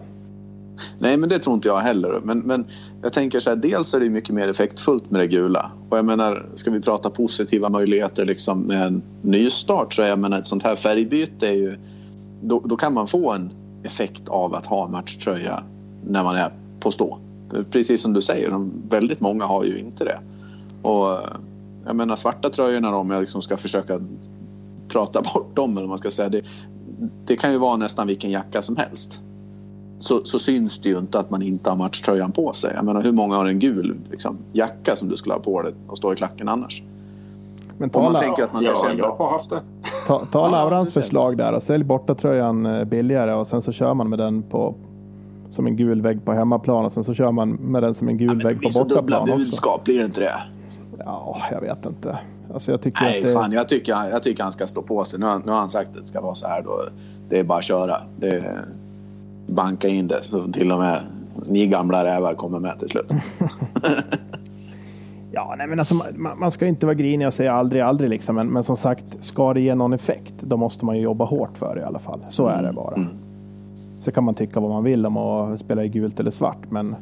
Nej, men det tror inte jag heller. Men, men jag tänker så här, dels är det mycket mer effektfullt med det gula. Och jag menar, ska vi prata positiva möjligheter liksom med en nystart så jag menar ett sånt här färgbyte är ju... Då, då kan man få en effekt av att ha matchtröja när man är på stå. Precis som du säger, väldigt många har ju inte det. Och eh, jag menar svarta tröjorna om jag liksom ska försöka prata bort dem eller vad man ska säga. Det, det kan ju vara nästan vilken jacka som helst så, så syns det ju inte att man inte har matchtröjan på sig. Jag menar, hur många har en gul liksom, jacka som du skulle ha på dig och stå i klacken annars? Men Om man ta, tänker att man ska Ja, känna... jag har haft det. ta, ta Ja, Laurans det förslag där och sälj borta tröjan eh, billigare och sen så kör man med den på som en gul vägg på hemmaplan och sen så kör man med den som en gul det vägg blir på så dubbla bortaplan också. budskap, blir det inte det? Ja, jag vet inte. Alltså jag tycker Nej, att det, fan, jag tycker, jag tycker han ska stå på sig. Nu, har- nu har han sagt att det ska vara så här då. Det är bara att köra. Det är, banka in det så till och med ni gamla rävar kommer med till slut. Ja, nej, men alltså, man, man ska inte vara grinig och säga aldrig, aldrig liksom. Men, men som sagt, ska det ge någon effekt, då måste man ju jobba hårt för det i alla fall. Så är det bara. Mm. Så kan man tycka vad man vill om att spela i gult eller svart, men,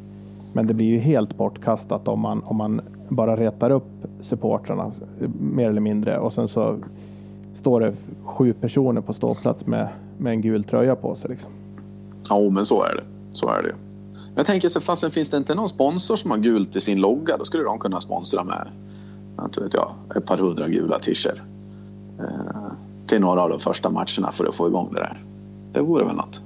men det blir ju helt bortkastat om man, om man bara retar upp supportrarna mer eller mindre och sen så står det sju personer på ståplats med, med en gul tröja på sig. Liksom. Ja, men så är det. Så är det. Jag tänker så fastän finns det inte någon sponsor som har gult i sin logga då skulle de kunna sponsra med inte vet jag, ett par hundra gula t-shirts. Eh, till några av de första matcherna för att få igång det där. Det vore väl något.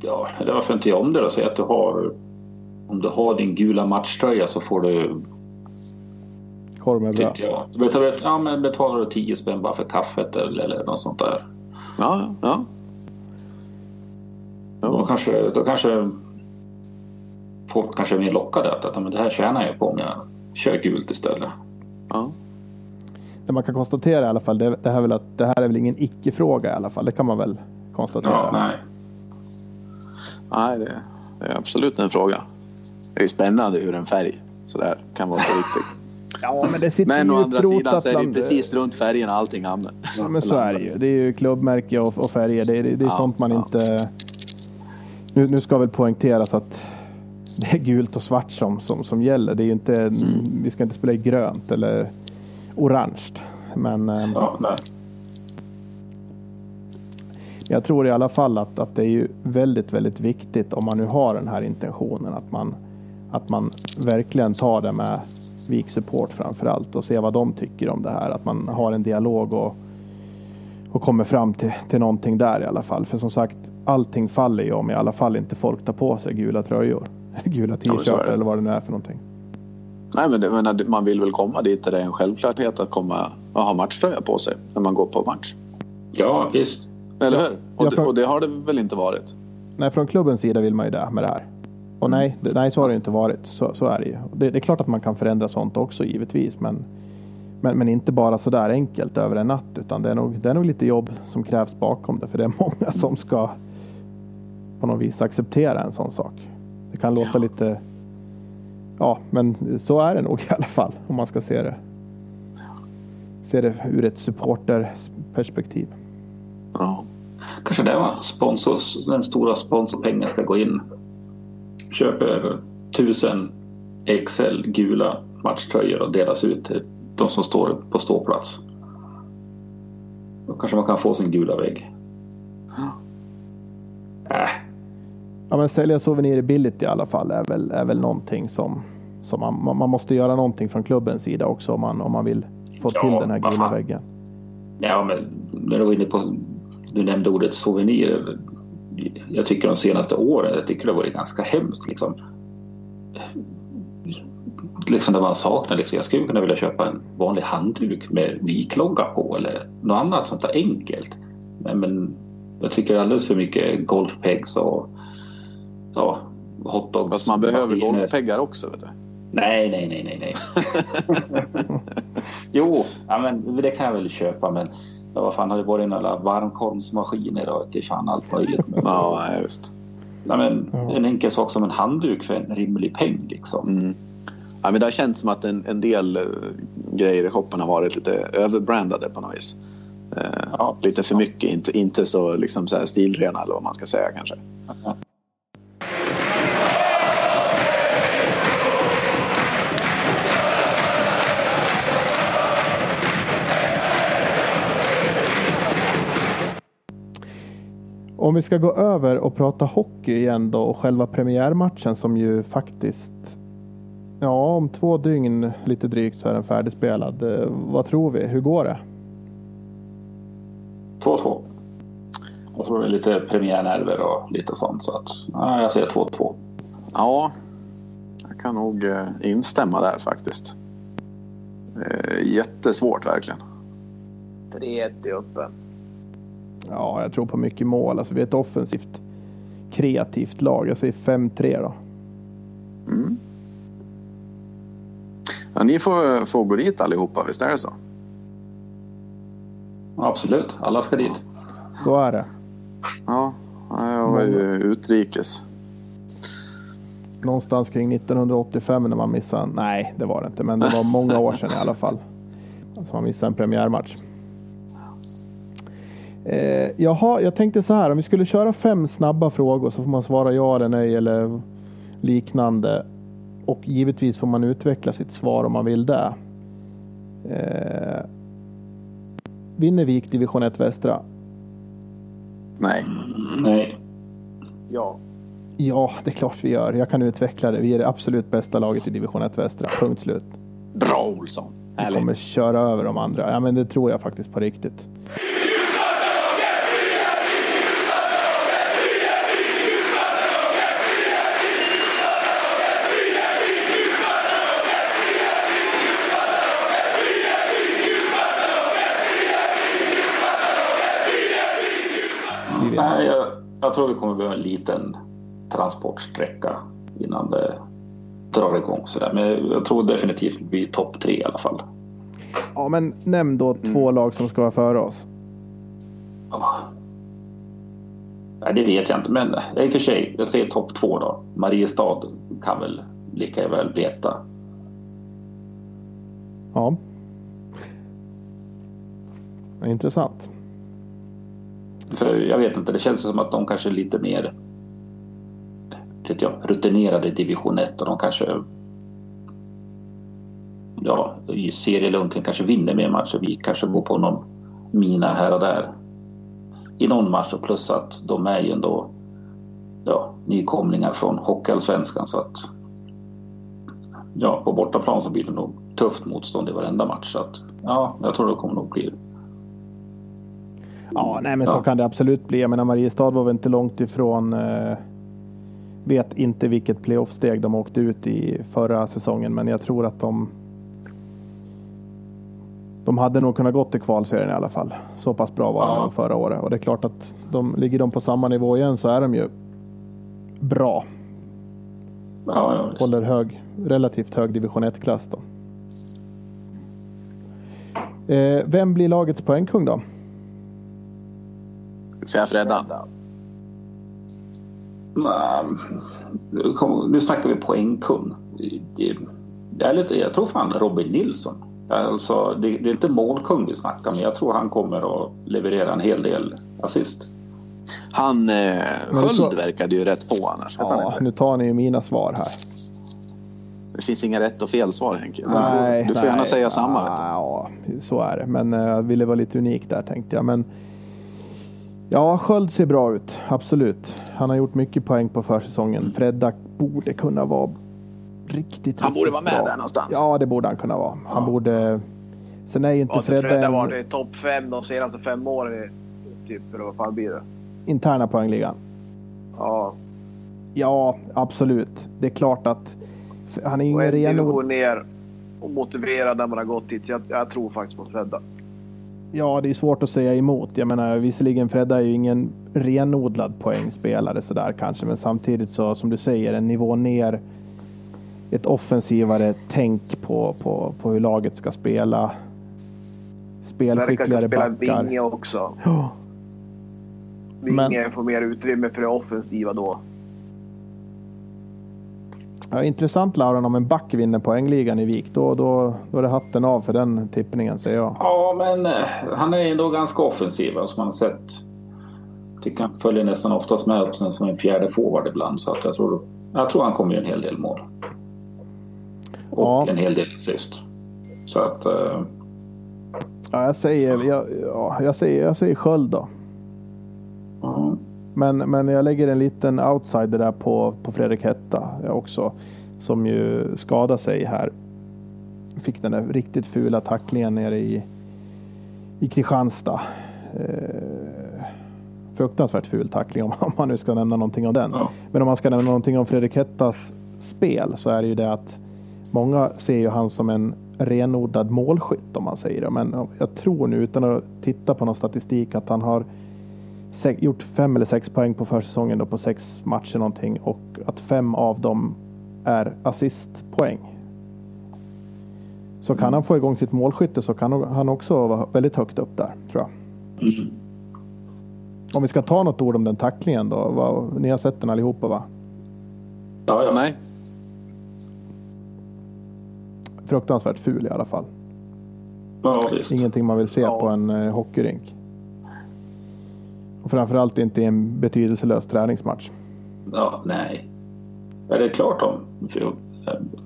Ja, eller varför inte jag om det då? Säg att du har... Om du har din gula matchtröja så får du... Korv med bröd. Tyckte jag. Du betalar, ja, men betalar du 10 spänn bara för kaffet eller, eller något sånt där. Ja, ja. Då ja. kanske, då kanske folk kanske är mer lockade att, att men det här tjänar jag på om jag kör gult istället. ja. Det man kan konstatera i alla fall, det, det, här är väl att, det här är väl ingen icke-fråga i alla fall. Det kan man väl konstatera. Ja, nej. Nej, det, det är absolut en fråga. Det är ju spännande hur en färg sådär kan vara så viktig. Ja, men det sitter Men ju å andra sidan så är det ju precis runt färgerna allting hamnar. Ja, men så är det ju. Det är ju klubbmärke och, och färger. Det är, det är Ja, sånt man ja. inte... Nu, nu ska väl poängteras att det är gult och svart som, som, som gäller. Det är ju inte... Mm. Vi ska inte spela i grönt eller orange. Men eh, Ja, jag tror i alla fall att, att det är ju väldigt, väldigt viktigt om man nu har den här intentionen att man, att man verkligen tar det med Vik Support framför allt och ser vad de tycker om det här. Att man har en dialog och, och kommer fram till, till någonting där i alla fall. För som sagt, allting faller ju om i alla fall inte folk tar på sig gula tröjor. Eller gula Ja, t-shirtar det. eller vad det nu är för någonting. Nej, men det, men man vill väl komma dit där det är en självklarhet att komma och ha matchtröja på sig när man går på match. Ja, visst. Eller hur? Och, det, får- och det har det väl inte varit? Nej, från klubbens sida vill man ju det med det här. Och nej, det, nej så har det inte varit. Så, så är det ju. Det, det är klart att man kan förändra sånt också givetvis. Men, men, men inte bara så där enkelt över en natt. Utan det är, nog, det är nog lite jobb som krävs bakom det. För det är många som ska på något vis acceptera en sån sak. Det kan låta lite... Ja, men så är det nog i alla fall. Om man ska se det. Se det ur ett supporterperspektiv. Ja. Kanske där var sponsors, den stora sponsorpengen ska gå in. Köper tusen XL gula matchtröjor och delas ut till de som står på ståplats. Då kanske man kan få sin gula vägg. Äh, Ja, men sälja souvenirer billigt i alla fall är väl, är väl någonting som, som man, man- måste göra någonting från klubbens sida också om man, om man vill få Ja, till den här gula väggen. ja, men när du var inne på... Du nämnde ordet souvenir. Jag tycker de senaste åren, jag tycker det har varit ganska hemskt liksom. liksom det man saknar. Liksom. Jag skulle kunna vilja köpa en vanlig handduk med viklogga på eller något annat sånt där enkelt. Men, men jag tycker alldeles för mycket golfpegs och ja, hotdogs. Fast man behöver maskiner. golfpeggar också. Vet du. Nej, nej, nej, nej, nej. jo, ja, men det kan jag väl köpa, men ja, vad fan har det varit några varmkorvsmaskiner och till fan allt möjligt. Ja, nej, visst. ja, men, Ja. En enkel sak som en handduk för en rimlig peng liksom. Mm. Ja, men det har känts som att en, en del eh, grejer i shoppen har varit lite överbrandade på något vis. Eh, Ja. Lite för mycket, inte, inte så, liksom så här stilrena eller vad man ska säga kanske. Om vi ska gå över och prata hockey igen då och själva premiärmatchen som ju faktiskt Ja, om två dygn lite drygt så är den färdigspelad. Eh, Vad tror vi? Hur går det? 2-2. Jag tror det är lite premiärnerver och lite sånt. Så att, ja, jag säger 2-2. Ja, jag kan nog eh, instämma där faktiskt. Eh, jättesvårt verkligen. 3-1 i öppen. Ja, jag tror på mycket mål. Alltså vi är ett offensivt kreativt lag. Jag säger 5-3 då. Mm. Ja, ni får, får gå dit allihopa, visst är det så? Absolut, alla ska dit. Så är det. Ja, jag var ju utrikes. Någonstans kring 1985 när man missade. Nej, det var det inte, men det var många år sedan i alla fall. Alltså man missade en premiärmatch. Eh, jaha, jag tänkte så här. Om vi skulle köra fem snabba frågor så får man svara ja eller nej eller liknande. Och givetvis får man utveckla sitt svar om man vill det. Eh, vinner Vik division 1 västra? Nej. Nej. Ja. Ja, det är klart vi gör. Jag kan utveckla det. Vi är det absolut bästa laget i division 1 västra. Punkt slut. Bra Olsson. Vi kommer Härligt. köra över de andra. Ja, men det tror jag faktiskt på riktigt. Nej, jag, jag tror vi kommer behöva en liten transportsträcka innan det drar igång. Så där. Men jag tror definitivt vi blir topp tre i alla fall. Ja, men nämn då två lag som ska vara före oss. Ja. Nej, det vet jag inte, men i och för sig, jag säger topp två då. Mariestad kan väl lika väl veta. Ja. Intressant. För jag vet inte, det känns som att de kanske är lite mer vet jag, rutinerade i division 1 och de kanske ja, i serielunken kanske vinner mer matcher. Vi kanske går på någon mina här och där i någon match och plus att de är ju ändå ja, nykomlingar från Hockeyallsvenskan så att ja, på bortaplan så blir det nog tufft motstånd i varenda match. Så att, ja, jag tror det kommer nog bli Ja, nej, men så Ja. kan det absolut bli. Jag menar, Mariestad var väl inte långt ifrån. Eh, vet inte vilket playoffsteg de åkte ut i förra säsongen, men jag tror att de. De hade nog kunnat gått till kvalserien i alla fall. Så pass bra var Ja. de förra året och det är klart att de ligger de på samma nivå igen så är de ju bra. ja, ja. Håller hög, relativt hög division 1-klass då. Eh, vem blir lagets poängkung då? Säga Freddan. Nej, nu snackar vi poängkung. Det- är lite, jag tror fan Robin Nilsson. Alltså, det, det är inte målkung vi snackar men jag tror han kommer att leverera en hel del assist. Han, eh, Sköld verkade ju rätt på annars. Ja, nu tar ni ju mina svar här. Det finns inga rätt och fel svar Henke. Du får, du får gärna nej, säga samma. Vet du. Ja, så är det. Men eh, jag ville vara lite unik där tänkte jag. Men ja, Sköld ser bra ut. Absolut. Han har gjort mycket poäng på försäsongen. Fredda borde kunna vara riktigt, Han borde vara med bra. där någonstans. Ja, det borde han kunna vara. Han borde... Sen är ju inte inte Fredda Fredda varit i topp fem de senaste fem åren? Typ, eller vad fan blir det? interna poängligan. Ja. Ja, absolut. Det är klart att Han är Och ingen en renod... division ner och motivera när man har gått dit. Jag, jag tror faktiskt på Fredda. Ja, det är svårt att säga emot. Jag menar visserligen Fredda är ju ingen renodlad poängspelare sådär kanske, men samtidigt så som du säger en nivå ner. Ett offensivare tänk på, på, på hur laget ska spela. Spelskickligare spela backar. vinge också. Ja, Vinge får mer utrymme för det offensiva då. Ja, intressant Lauren om en back vinner poängligan i Vik. Då, då, då är det hatten av för den tippningen säger jag. Ja, men eh, han är ändå ganska offensiv som man har sett. Tycker han följer nästan oftast med upp som en fjärde forward ibland. Så att jag, tror, jag tror han kommer göra en hel del mål. Och Ja. en hel del assist. Så att... Eh, Ja, jag säger, jag, ja, jag säger, jag säger Sköld då. ja. Men, men jag lägger en liten outsider där på, på Fredrik Hetta också. Som ju skadade sig här. Fick den där riktigt fula tacklingen nere i, i Kristianstad. Eh, fruktansvärt ful tackling om, om man nu ska nämna någonting om den. Ja. Men om man ska nämna någonting om Fredrik Hettas spel så är det ju det att många ser ju han som en renodlad målskytt om man säger det. Men jag tror nu utan att titta på någon statistik att han har gjort fem eller sex poäng på försäsongen då på sex matcher någonting och att fem av dem är assistpoäng. Så kan han få igång sitt målskytte så kan han också vara väldigt högt upp där tror jag. Mm. Om vi ska ta något ord om den tacklingen då. Vad, ni har sett den allihopa va? Ja, ja. Nej. Fruktansvärt ful i alla fall. ja. Ingenting man vill se Ja. på en eh, hockeyrink. Och framförallt inte i en betydelselös träningsmatch. Ja, nej. Är det klart om?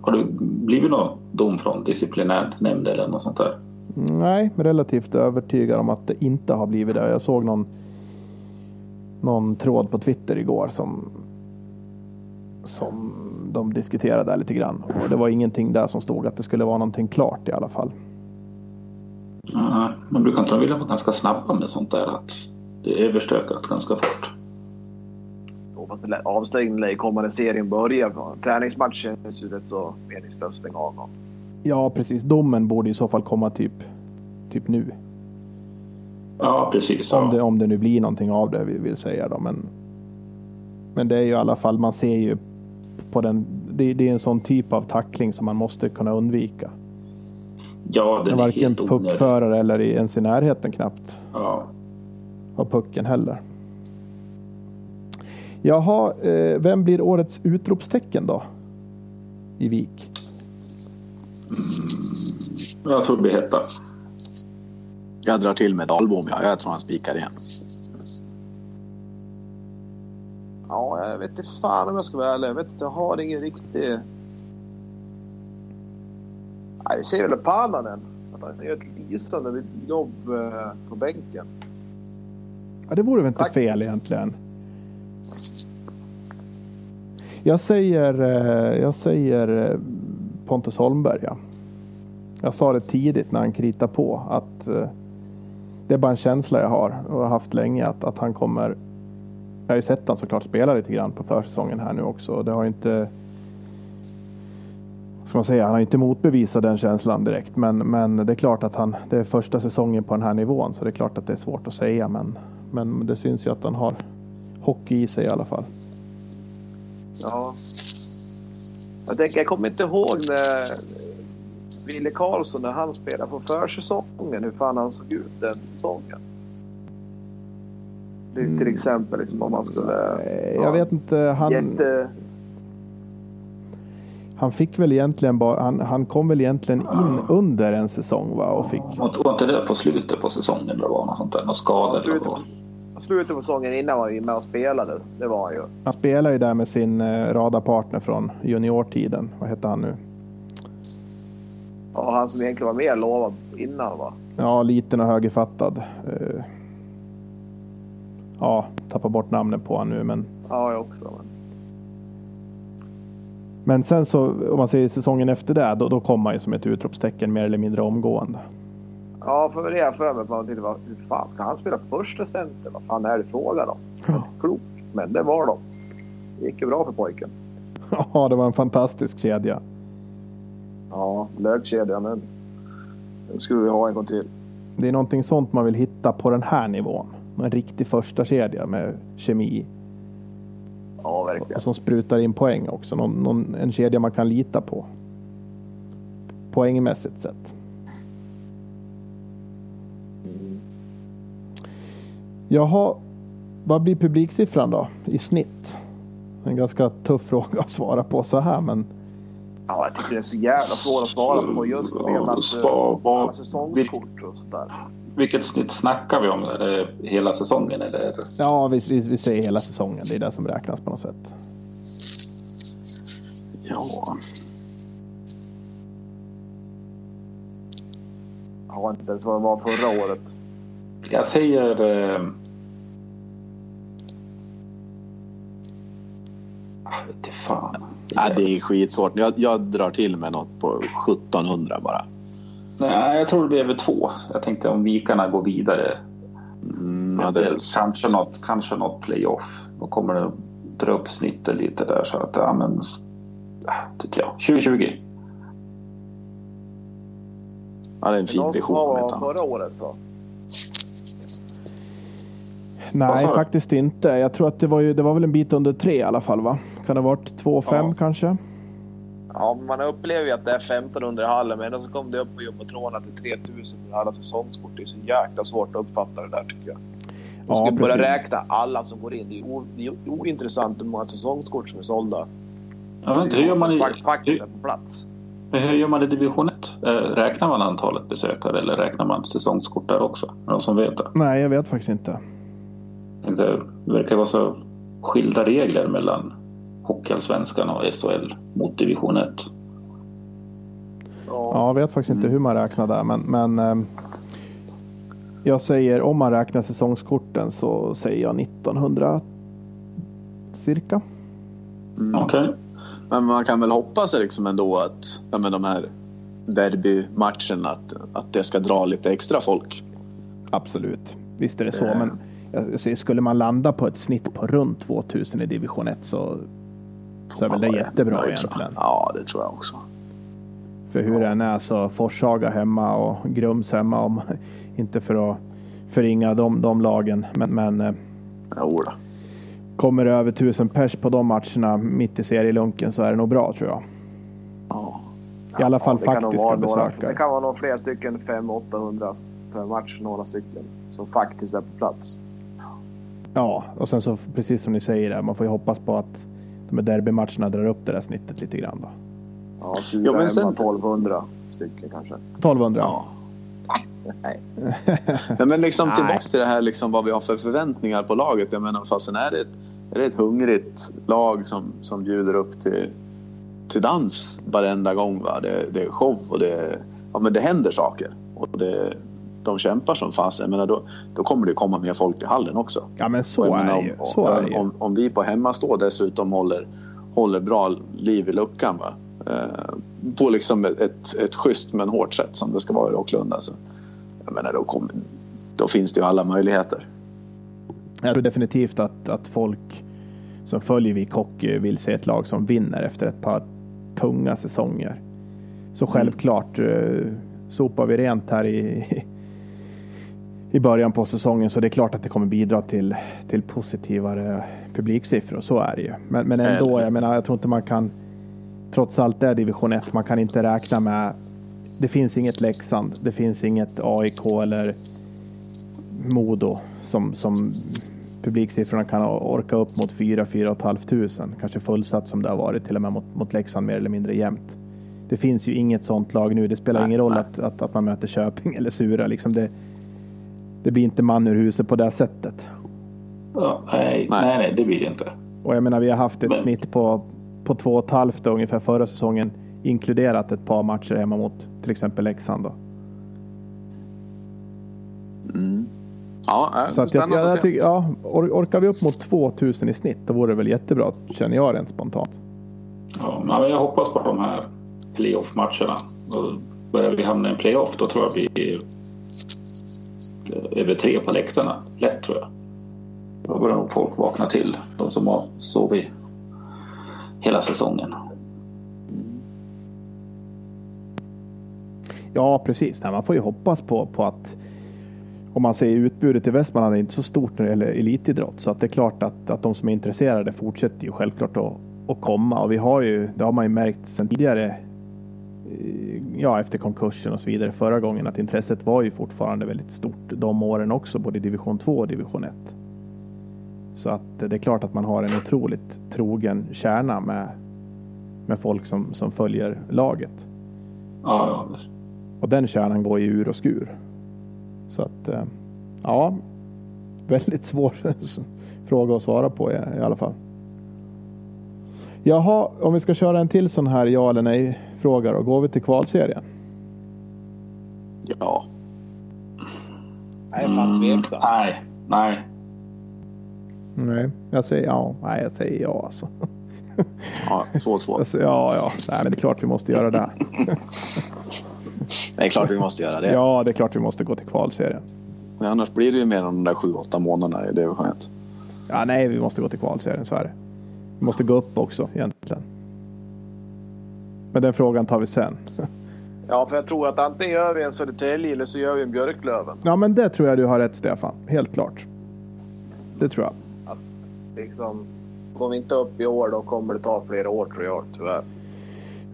Har det blivit någon dom från disciplinärnämnd eller något sånt där? Nej, men relativt övertygad om att det inte har blivit det. Jag såg någon, någon tråd på Twitter igår som, som de diskuterade där lite grann. Och det var ingenting där som stod att det skulle vara någonting klart i alla fall. Ja, man brukar inte vilja vara ganska snabba med sånt där. Att det är överstökat ganska fort. Det lär- Avstängningen lär komma när serien börjar. Träningsmatchen känns ju rätt så meningslöst att av någon. Ja, precis. Domen borde i så fall komma typ, typ nu. Ja, precis. Om, det, Ja. om det nu blir någonting av det vi vill säga då. Men, men det är ju i alla fall, man ser ju på den. Det, det är en sån typ av tackling som man måste kunna undvika. ja, den är Varken helt onödig. puckförare eller i- ens i närheten knappt Ja. Av pucken heller. Jaha, eh, vem blir årets utropstecken då? I Vik? Jag tror det blir hetta. Jag drar till med Dahlbom. Ja. Jag tror han spikar igen. Ja, jag vet inte fan om jag ska vara ärlig. Jag vet inte, jag har ingen riktig... Nej, vi ser väl Pananen. Att han gör ett lysande jobb eh, på bänken. Ja, det vore väl inte Tack. fel egentligen. Jag säger, eh, jag säger eh, Pontus Holmberg. Ja. Jag sa det tidigt när han kritade på att eh, det är bara en känsla jag har och har haft länge att, att han kommer. Jag har ju sett han såklart spela lite grann på försäsongen här nu också. Det har ju inte. Ska man säga, han har inte motbevisat den känslan direkt. Men, men det är klart att han, det är första säsongen på den här nivån. Så det är klart att det är svårt att säga. Men, men det syns ju att han har hockey i sig i alla fall. Ja. Jag, tänker, jag kommer inte ihåg när Wille Karlsson när han spelade på försäsongen. Hur fan han såg ut den säsongen. Det är Till exempel liksom, om man skulle... Eh, Jag vet inte. Han, Jätte... han fick väl egentligen bara. Han, han kom väl egentligen in under en säsong va? Och fick. Och var inte det på slutet på säsongen eller var något sånt där? Någon skada eller Slutet, på säsongen innan var han ju med och spelade. Det var han ju. Han spelar ju där med sin eh, radarpartner från juniortiden. Vad hette han nu? Ja, han som egentligen var mer lovad innan va? Ja, liten och högerfattad. Eh, Ja, tappar bort namnet på honom nu men. Ja, jag också. Men... Men sen så om man säger säsongen efter det. Då, då kom han ju som ett utropstecken mer eller mindre omgående. Ja, för det är för mig. Man tänkte, vad- fan ska han spela första center? Vad fan är det frågan om? Ja. Klokt. Men det var de. Det gick ju bra för pojken. Ja, det var en fantastisk kedja. Ja, lökkedjan den, den skulle vi ha en gång till. Det är någonting sånt man vill hitta på den här nivån. En riktig första kedja med kemi Ja, verkligen. och som sprutar in poäng också. Någon, någon, en kedja man kan lita på. Poängmässigt sett. Jaha, vad blir publiksiffran då i snitt? En ganska tuff fråga att svara på så här men Ja, jag tycker det är så jävla svårt att svara på just med Ja, att alla säsongskort och sådär. Vilket snitt snackar vi om? Är det hela säsongen eller? ja, vi, vi, vi säger hela säsongen. Det är det som räknas på något sätt. Ja. Jag har inte ens vad det var förra året. Jag säger... Eh... Inte fan. ja, det är skitsvårt. Jag, jag drar till med något på 1700 bara. Nej, jag tror det blir över två. Jag tänkte om vikarna går vidare. Mm, ja, det är väl kanske, något, kanske något playoff. Då kommer det dra upp snittet lite där. Så att, ja men... Ja, tycker jag. 2020. ja, det är en fin vision. om var förra året då? Nej, faktiskt inte. Jag tror att det var, ju, det var väl en bit under tre i alla fall va? Kan det ha varit 2-5 Ja. kanske? Ja, man upplever ju att det är 1500 i hallen, men så kom det upp på jumbotronerna till 3000 för alla säsongskort. Det är så jäkla svårt att uppfatta det där tycker jag. Man Ja, ska börja precis. räkna alla som går in. Det är, o, det är ointressant hur många säsongskort som är sålda. Vet inte, hur gör man i, Fakt- Faktiskt är på plats. hur gör man i division 1? Eh, räknar man antalet besökare eller räknar man säsongskort där också? Är det någon som vet det? Nej, jag vet faktiskt inte. Det verkar vara så skilda regler mellan Hockeyallsvenskan och SHL mot division 1. Ja. Ja, jag vet faktiskt inte hur man räknar där, men, men ehm, jag säger om man räknar säsongskorten så säger jag 1900 cirka. Mm. Okej. Men man kan väl hoppas liksom ändå att ja, men de här derbymatcherna att, att det ska dra lite extra folk. Absolut, visst är det så. Eh. Men jag säger, skulle man landa på ett snitt på runt 2000 i division 1 så, så är väl det Ja, jättebra jag. egentligen. Ja, det tror jag också. För hur det än är så Forshaga hemma och Grums hemma. Om, inte för att förringa de, de lagen. Men, men eh, Jo då. kommer det över tusen pers på de matcherna mitt i serielunken så är det nog bra tror jag. Ja. I alla fall nog faktiska några- besökare. Det kan vara några fler stycken, 500-800 per match, några stycken, som faktiskt är på plats. Ja, och sen så precis som ni säger där, man får ju hoppas på att här derbymatcherna drar upp det där snittet lite grann då. Ja, Jo, men sen- 1200 stycken kanske. 1200. Ja. Nej. Nej, men liksom tillbaks till det här liksom vad vi har för förväntningar på laget. Jag menar fastän är det ett, är det ett hungrigt lag som, som bjuder upp till, till dans varenda gång. Va? Det, det är show och det, ja, men det händer saker. Och det, de kämpar som fasen. Menar då, då kommer det komma mer folk till hallen också. Ja men så är menar, det ju. om, Så är det om, om vi på hemmastå dessutom håller, håller bra liv i luckan. Va? Eh, på liksom ett, ett, ett schysst men hårt sätt som det ska vara i Rocklunda. Så, jag menar, då, kommer, då finns det ju alla möjligheter. Jag tror definitivt att, att folk som följer Vik Hockey vill se ett lag som vinner efter ett par tunga säsonger. Så självklart eh, sopar vi rent här i, i början på säsongen så det är klart att det kommer bidra till, till positivare publiksiffror. Så är det ju. Men, men ändå, jag menar, jag tror inte man kan trots allt det är division 1. Man kan inte räkna med det finns inget Leksand, det finns inget AIK eller Modo som, som publiksiffrorna kan orka upp mot 4-4 500. Kanske fullsatt som det har varit till och med mot, mot Leksand mer eller mindre jämnt. Det finns ju inget sånt lag nu. Det spelar Nej, ingen roll nej. att, att, att man möter Köping eller Sura. Liksom det, det blir inte man ur huset på det sättet. Ja, nej, Nej. nej, det blir det inte. Och jag menar, vi har haft ett Men- snitt på, på två och ett halvt ungefär förra säsongen. Inkluderat ett par matcher hemma mot till exempel Leksand. Då. Mm. Ja, äh, Så att jag, jag, att jag tycker, ja, or, orkar vi upp mot 2000 i snitt då vore det väl jättebra känner jag rent spontant. Ja, men jag hoppas på de här playoff-matcherna. Börjar vi hamna i en playoff då tror jag vi blir över tre på läktarna. Lätt tror jag. Då börjar nog folk vakna till. De som har sovit hela säsongen. Ja, precis. Nej, man får ju hoppas på, på att om man säger utbudet i Västmanland är inte så stort när det gäller elitidrott. Så att det är klart att, att de som är intresserade fortsätter ju självklart att, att komma. Och vi har ju, det har man ju märkt sedan tidigare, ja efter konkursen och så vidare förra gången, att intresset var ju fortfarande väldigt stort de åren också, både i division 2 och division 1. Så att det är klart att man har en otroligt trogen kärna med, med folk som, som följer laget. Ja, ja. Och den kärnan går ju ur och skur. Så att eh, ja, väldigt svår fråga att svara på i, i alla fall. Jaha, om vi ska köra en till sån här ja eller nej fråga då. Går vi till kvalserien? Ja. Jag är fan tveksam. Nej, nej. Nej, jag säger ja. Nej, jag säger ja alltså. Ja, 2-2. Jag säger, ja, ja. Nej, men det är klart vi måste göra det. Det är klart vi måste göra det. Ja, det är klart vi måste gå till kvalserien. Men annars blir det ju mer än de där 7-8 månaderna i division 1. Ja, nej, vi måste gå till kvalserien, så är det. Vi måste gå upp också egentligen. Men den frågan tar vi sen. Ja, för jag tror att antingen gör vi en Södertälje eller så gör vi en Björklöven. Ja, men det tror jag du har rätt Stefan. Helt klart. Det tror jag. Liksom, går vi inte upp i år då kommer det ta flera år tror jag tyvärr.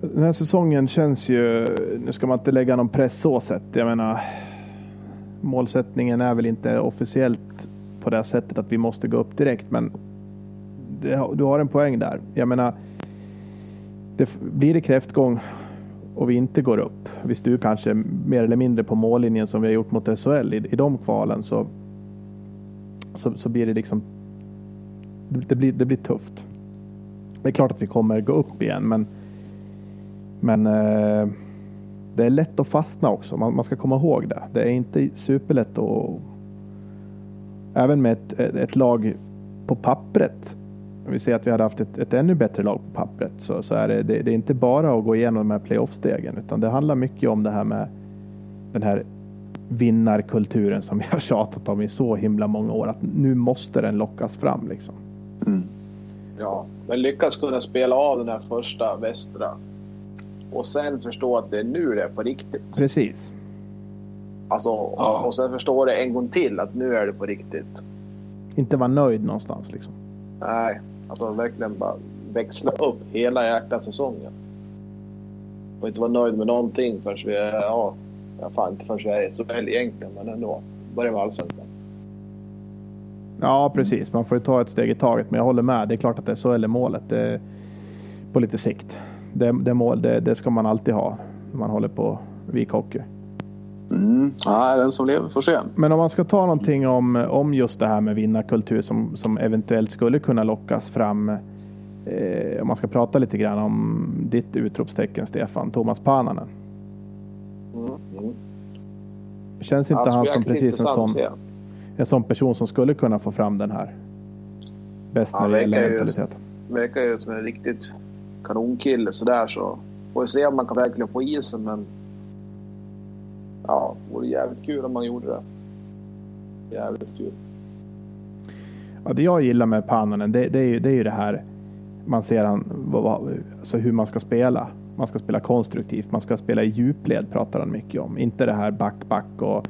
Den här säsongen känns ju, nu ska man inte lägga någon press så sett. Jag menar, målsättningen är väl inte officiellt på det sättet att vi måste gå upp direkt, men det, du har en poäng där. Jag menar, det, blir det kräftgång och vi inte går upp, vi du kanske mer eller mindre på mållinjen som vi har gjort mot SHL i, i de kvalen så, så, så blir det liksom, det blir, det blir tufft. Det är klart att vi kommer gå upp igen, men men eh, det är lätt att fastna också. Man, man, ska komma ihåg det. Det är inte superlätt att... Även med ett, ett lag på pappret. Om vi säger att vi hade haft ett, ett ännu bättre lag på pappret så, så är det, det, det är inte bara att gå igenom de här playoff-stegen utan det handlar mycket om det här med den här vinnarkulturen som vi har tjatat om i så himla många år. Att nu måste den lockas fram liksom. Mm. Ja, men lyckas kunna spela av den här första västra och sen förstå att det är nu det är på riktigt. Precis. Alltså, Ja. och sen förstå det en gång till att nu är det på riktigt. Inte vara nöjd någonstans liksom. Nej, alltså verkligen bara växla upp hela jäkla säsongen. Och inte vara nöjd med någonting förrän vi är, ja, ja fan inte förrän vi är i SHL egentligen, men ändå. Börja med allsvenskan. Ja, precis. Man får ju ta ett steg i taget. Men jag håller med. Det är klart att SHL är målet. Det är på lite sikt. Det, det, mål, det, det ska man alltid ha när man håller på vikhockey. Mm. Ja, den som lever får se. Men om man ska ta någonting om, om just det här med vinnarkultur som, som eventuellt skulle kunna lockas fram. Eh, om man ska prata lite grann om ditt utropstecken Stefan, Thomas Pananen. Mm. Känns inte han som precis en sån, en sån person som skulle kunna få fram den här? Bäst när det gäller ju mentalitet. Verkar ju som en riktigt kanonkille sådär så. Får vi se om man kan verkligen få isen men. Ja, det vore jävligt kul om man gjorde det. Jävligt kul. Ja, det jag gillar med Pannanen det, det, är ju, det är ju det här man ser han, vad, vad, alltså hur man ska spela. Man ska spela konstruktivt, man ska spela i djupled pratar han mycket om. Inte det här back, back och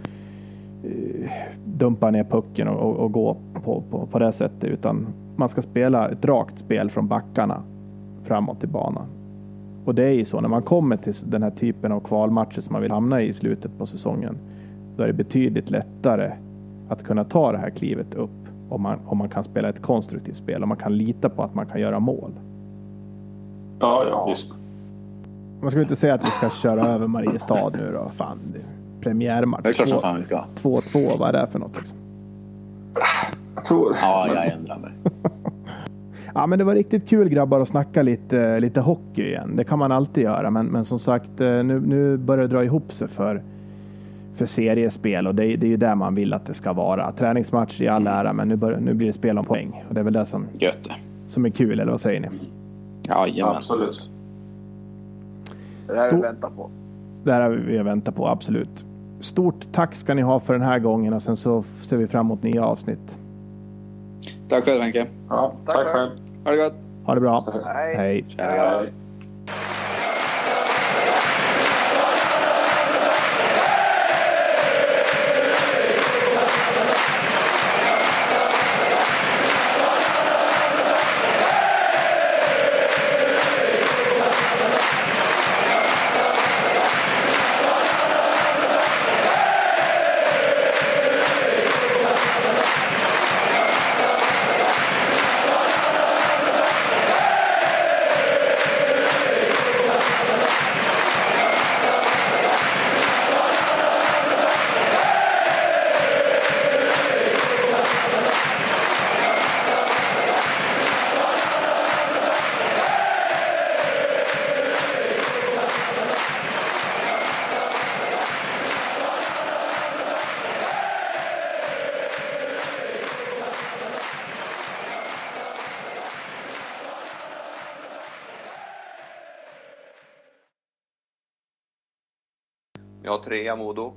uh, dumpa ner pucken och, och, och gå på, på, på det sättet. Utan man ska spela ett rakt spel från backarna framåt i banan. Och det är ju så när man kommer till den här typen av kvalmatcher som man vill hamna i i slutet på säsongen. Då är det betydligt lättare att kunna ta det här klivet upp om man, om man kan spela ett konstruktivt spel och man kan lita på att man kan göra mål. Ja, ja, visst. Man ska inte säga att vi ska köra över Mariestad nu då. Fan, det är premiärmatch. Det är klart som Två- fan vi ska. 2-2, vad är det för något? Liksom? Jag tror... Ja, jag ändrar mig. Ja, men det var riktigt kul grabbar att snacka lite, lite hockey igen. Det kan man alltid göra, men, men som sagt, eh, nu, nu börjar det dra ihop sig för, för seriespel och det, är- det är ju där man vill att det ska vara. Träningsmatch i all ära, men nu, börjar, nu blir det spel om poäng och det är väl det som, som är kul, eller vad säger ni? Jajamän. Absolut. Det här Stor- vi väntar på. Det här har vi väntat på, absolut. Stort tack ska ni ha för den här gången och sen så ser vi fram emot nya avsnitt. Tack själv Henke. Ja, Tack tack själv. Ha det gott. Ha det bra. Hej. Hej. Modo,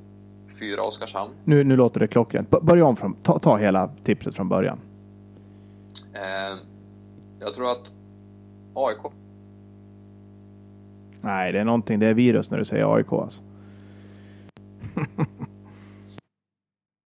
fyra Oskarshamn. Nu, nu låter det klockrent. B- Börja om från, ta, ta hela tipset från början. Eh, jag tror att AIK. Nej, det är någonting, det är virus när du säger AIK alltså.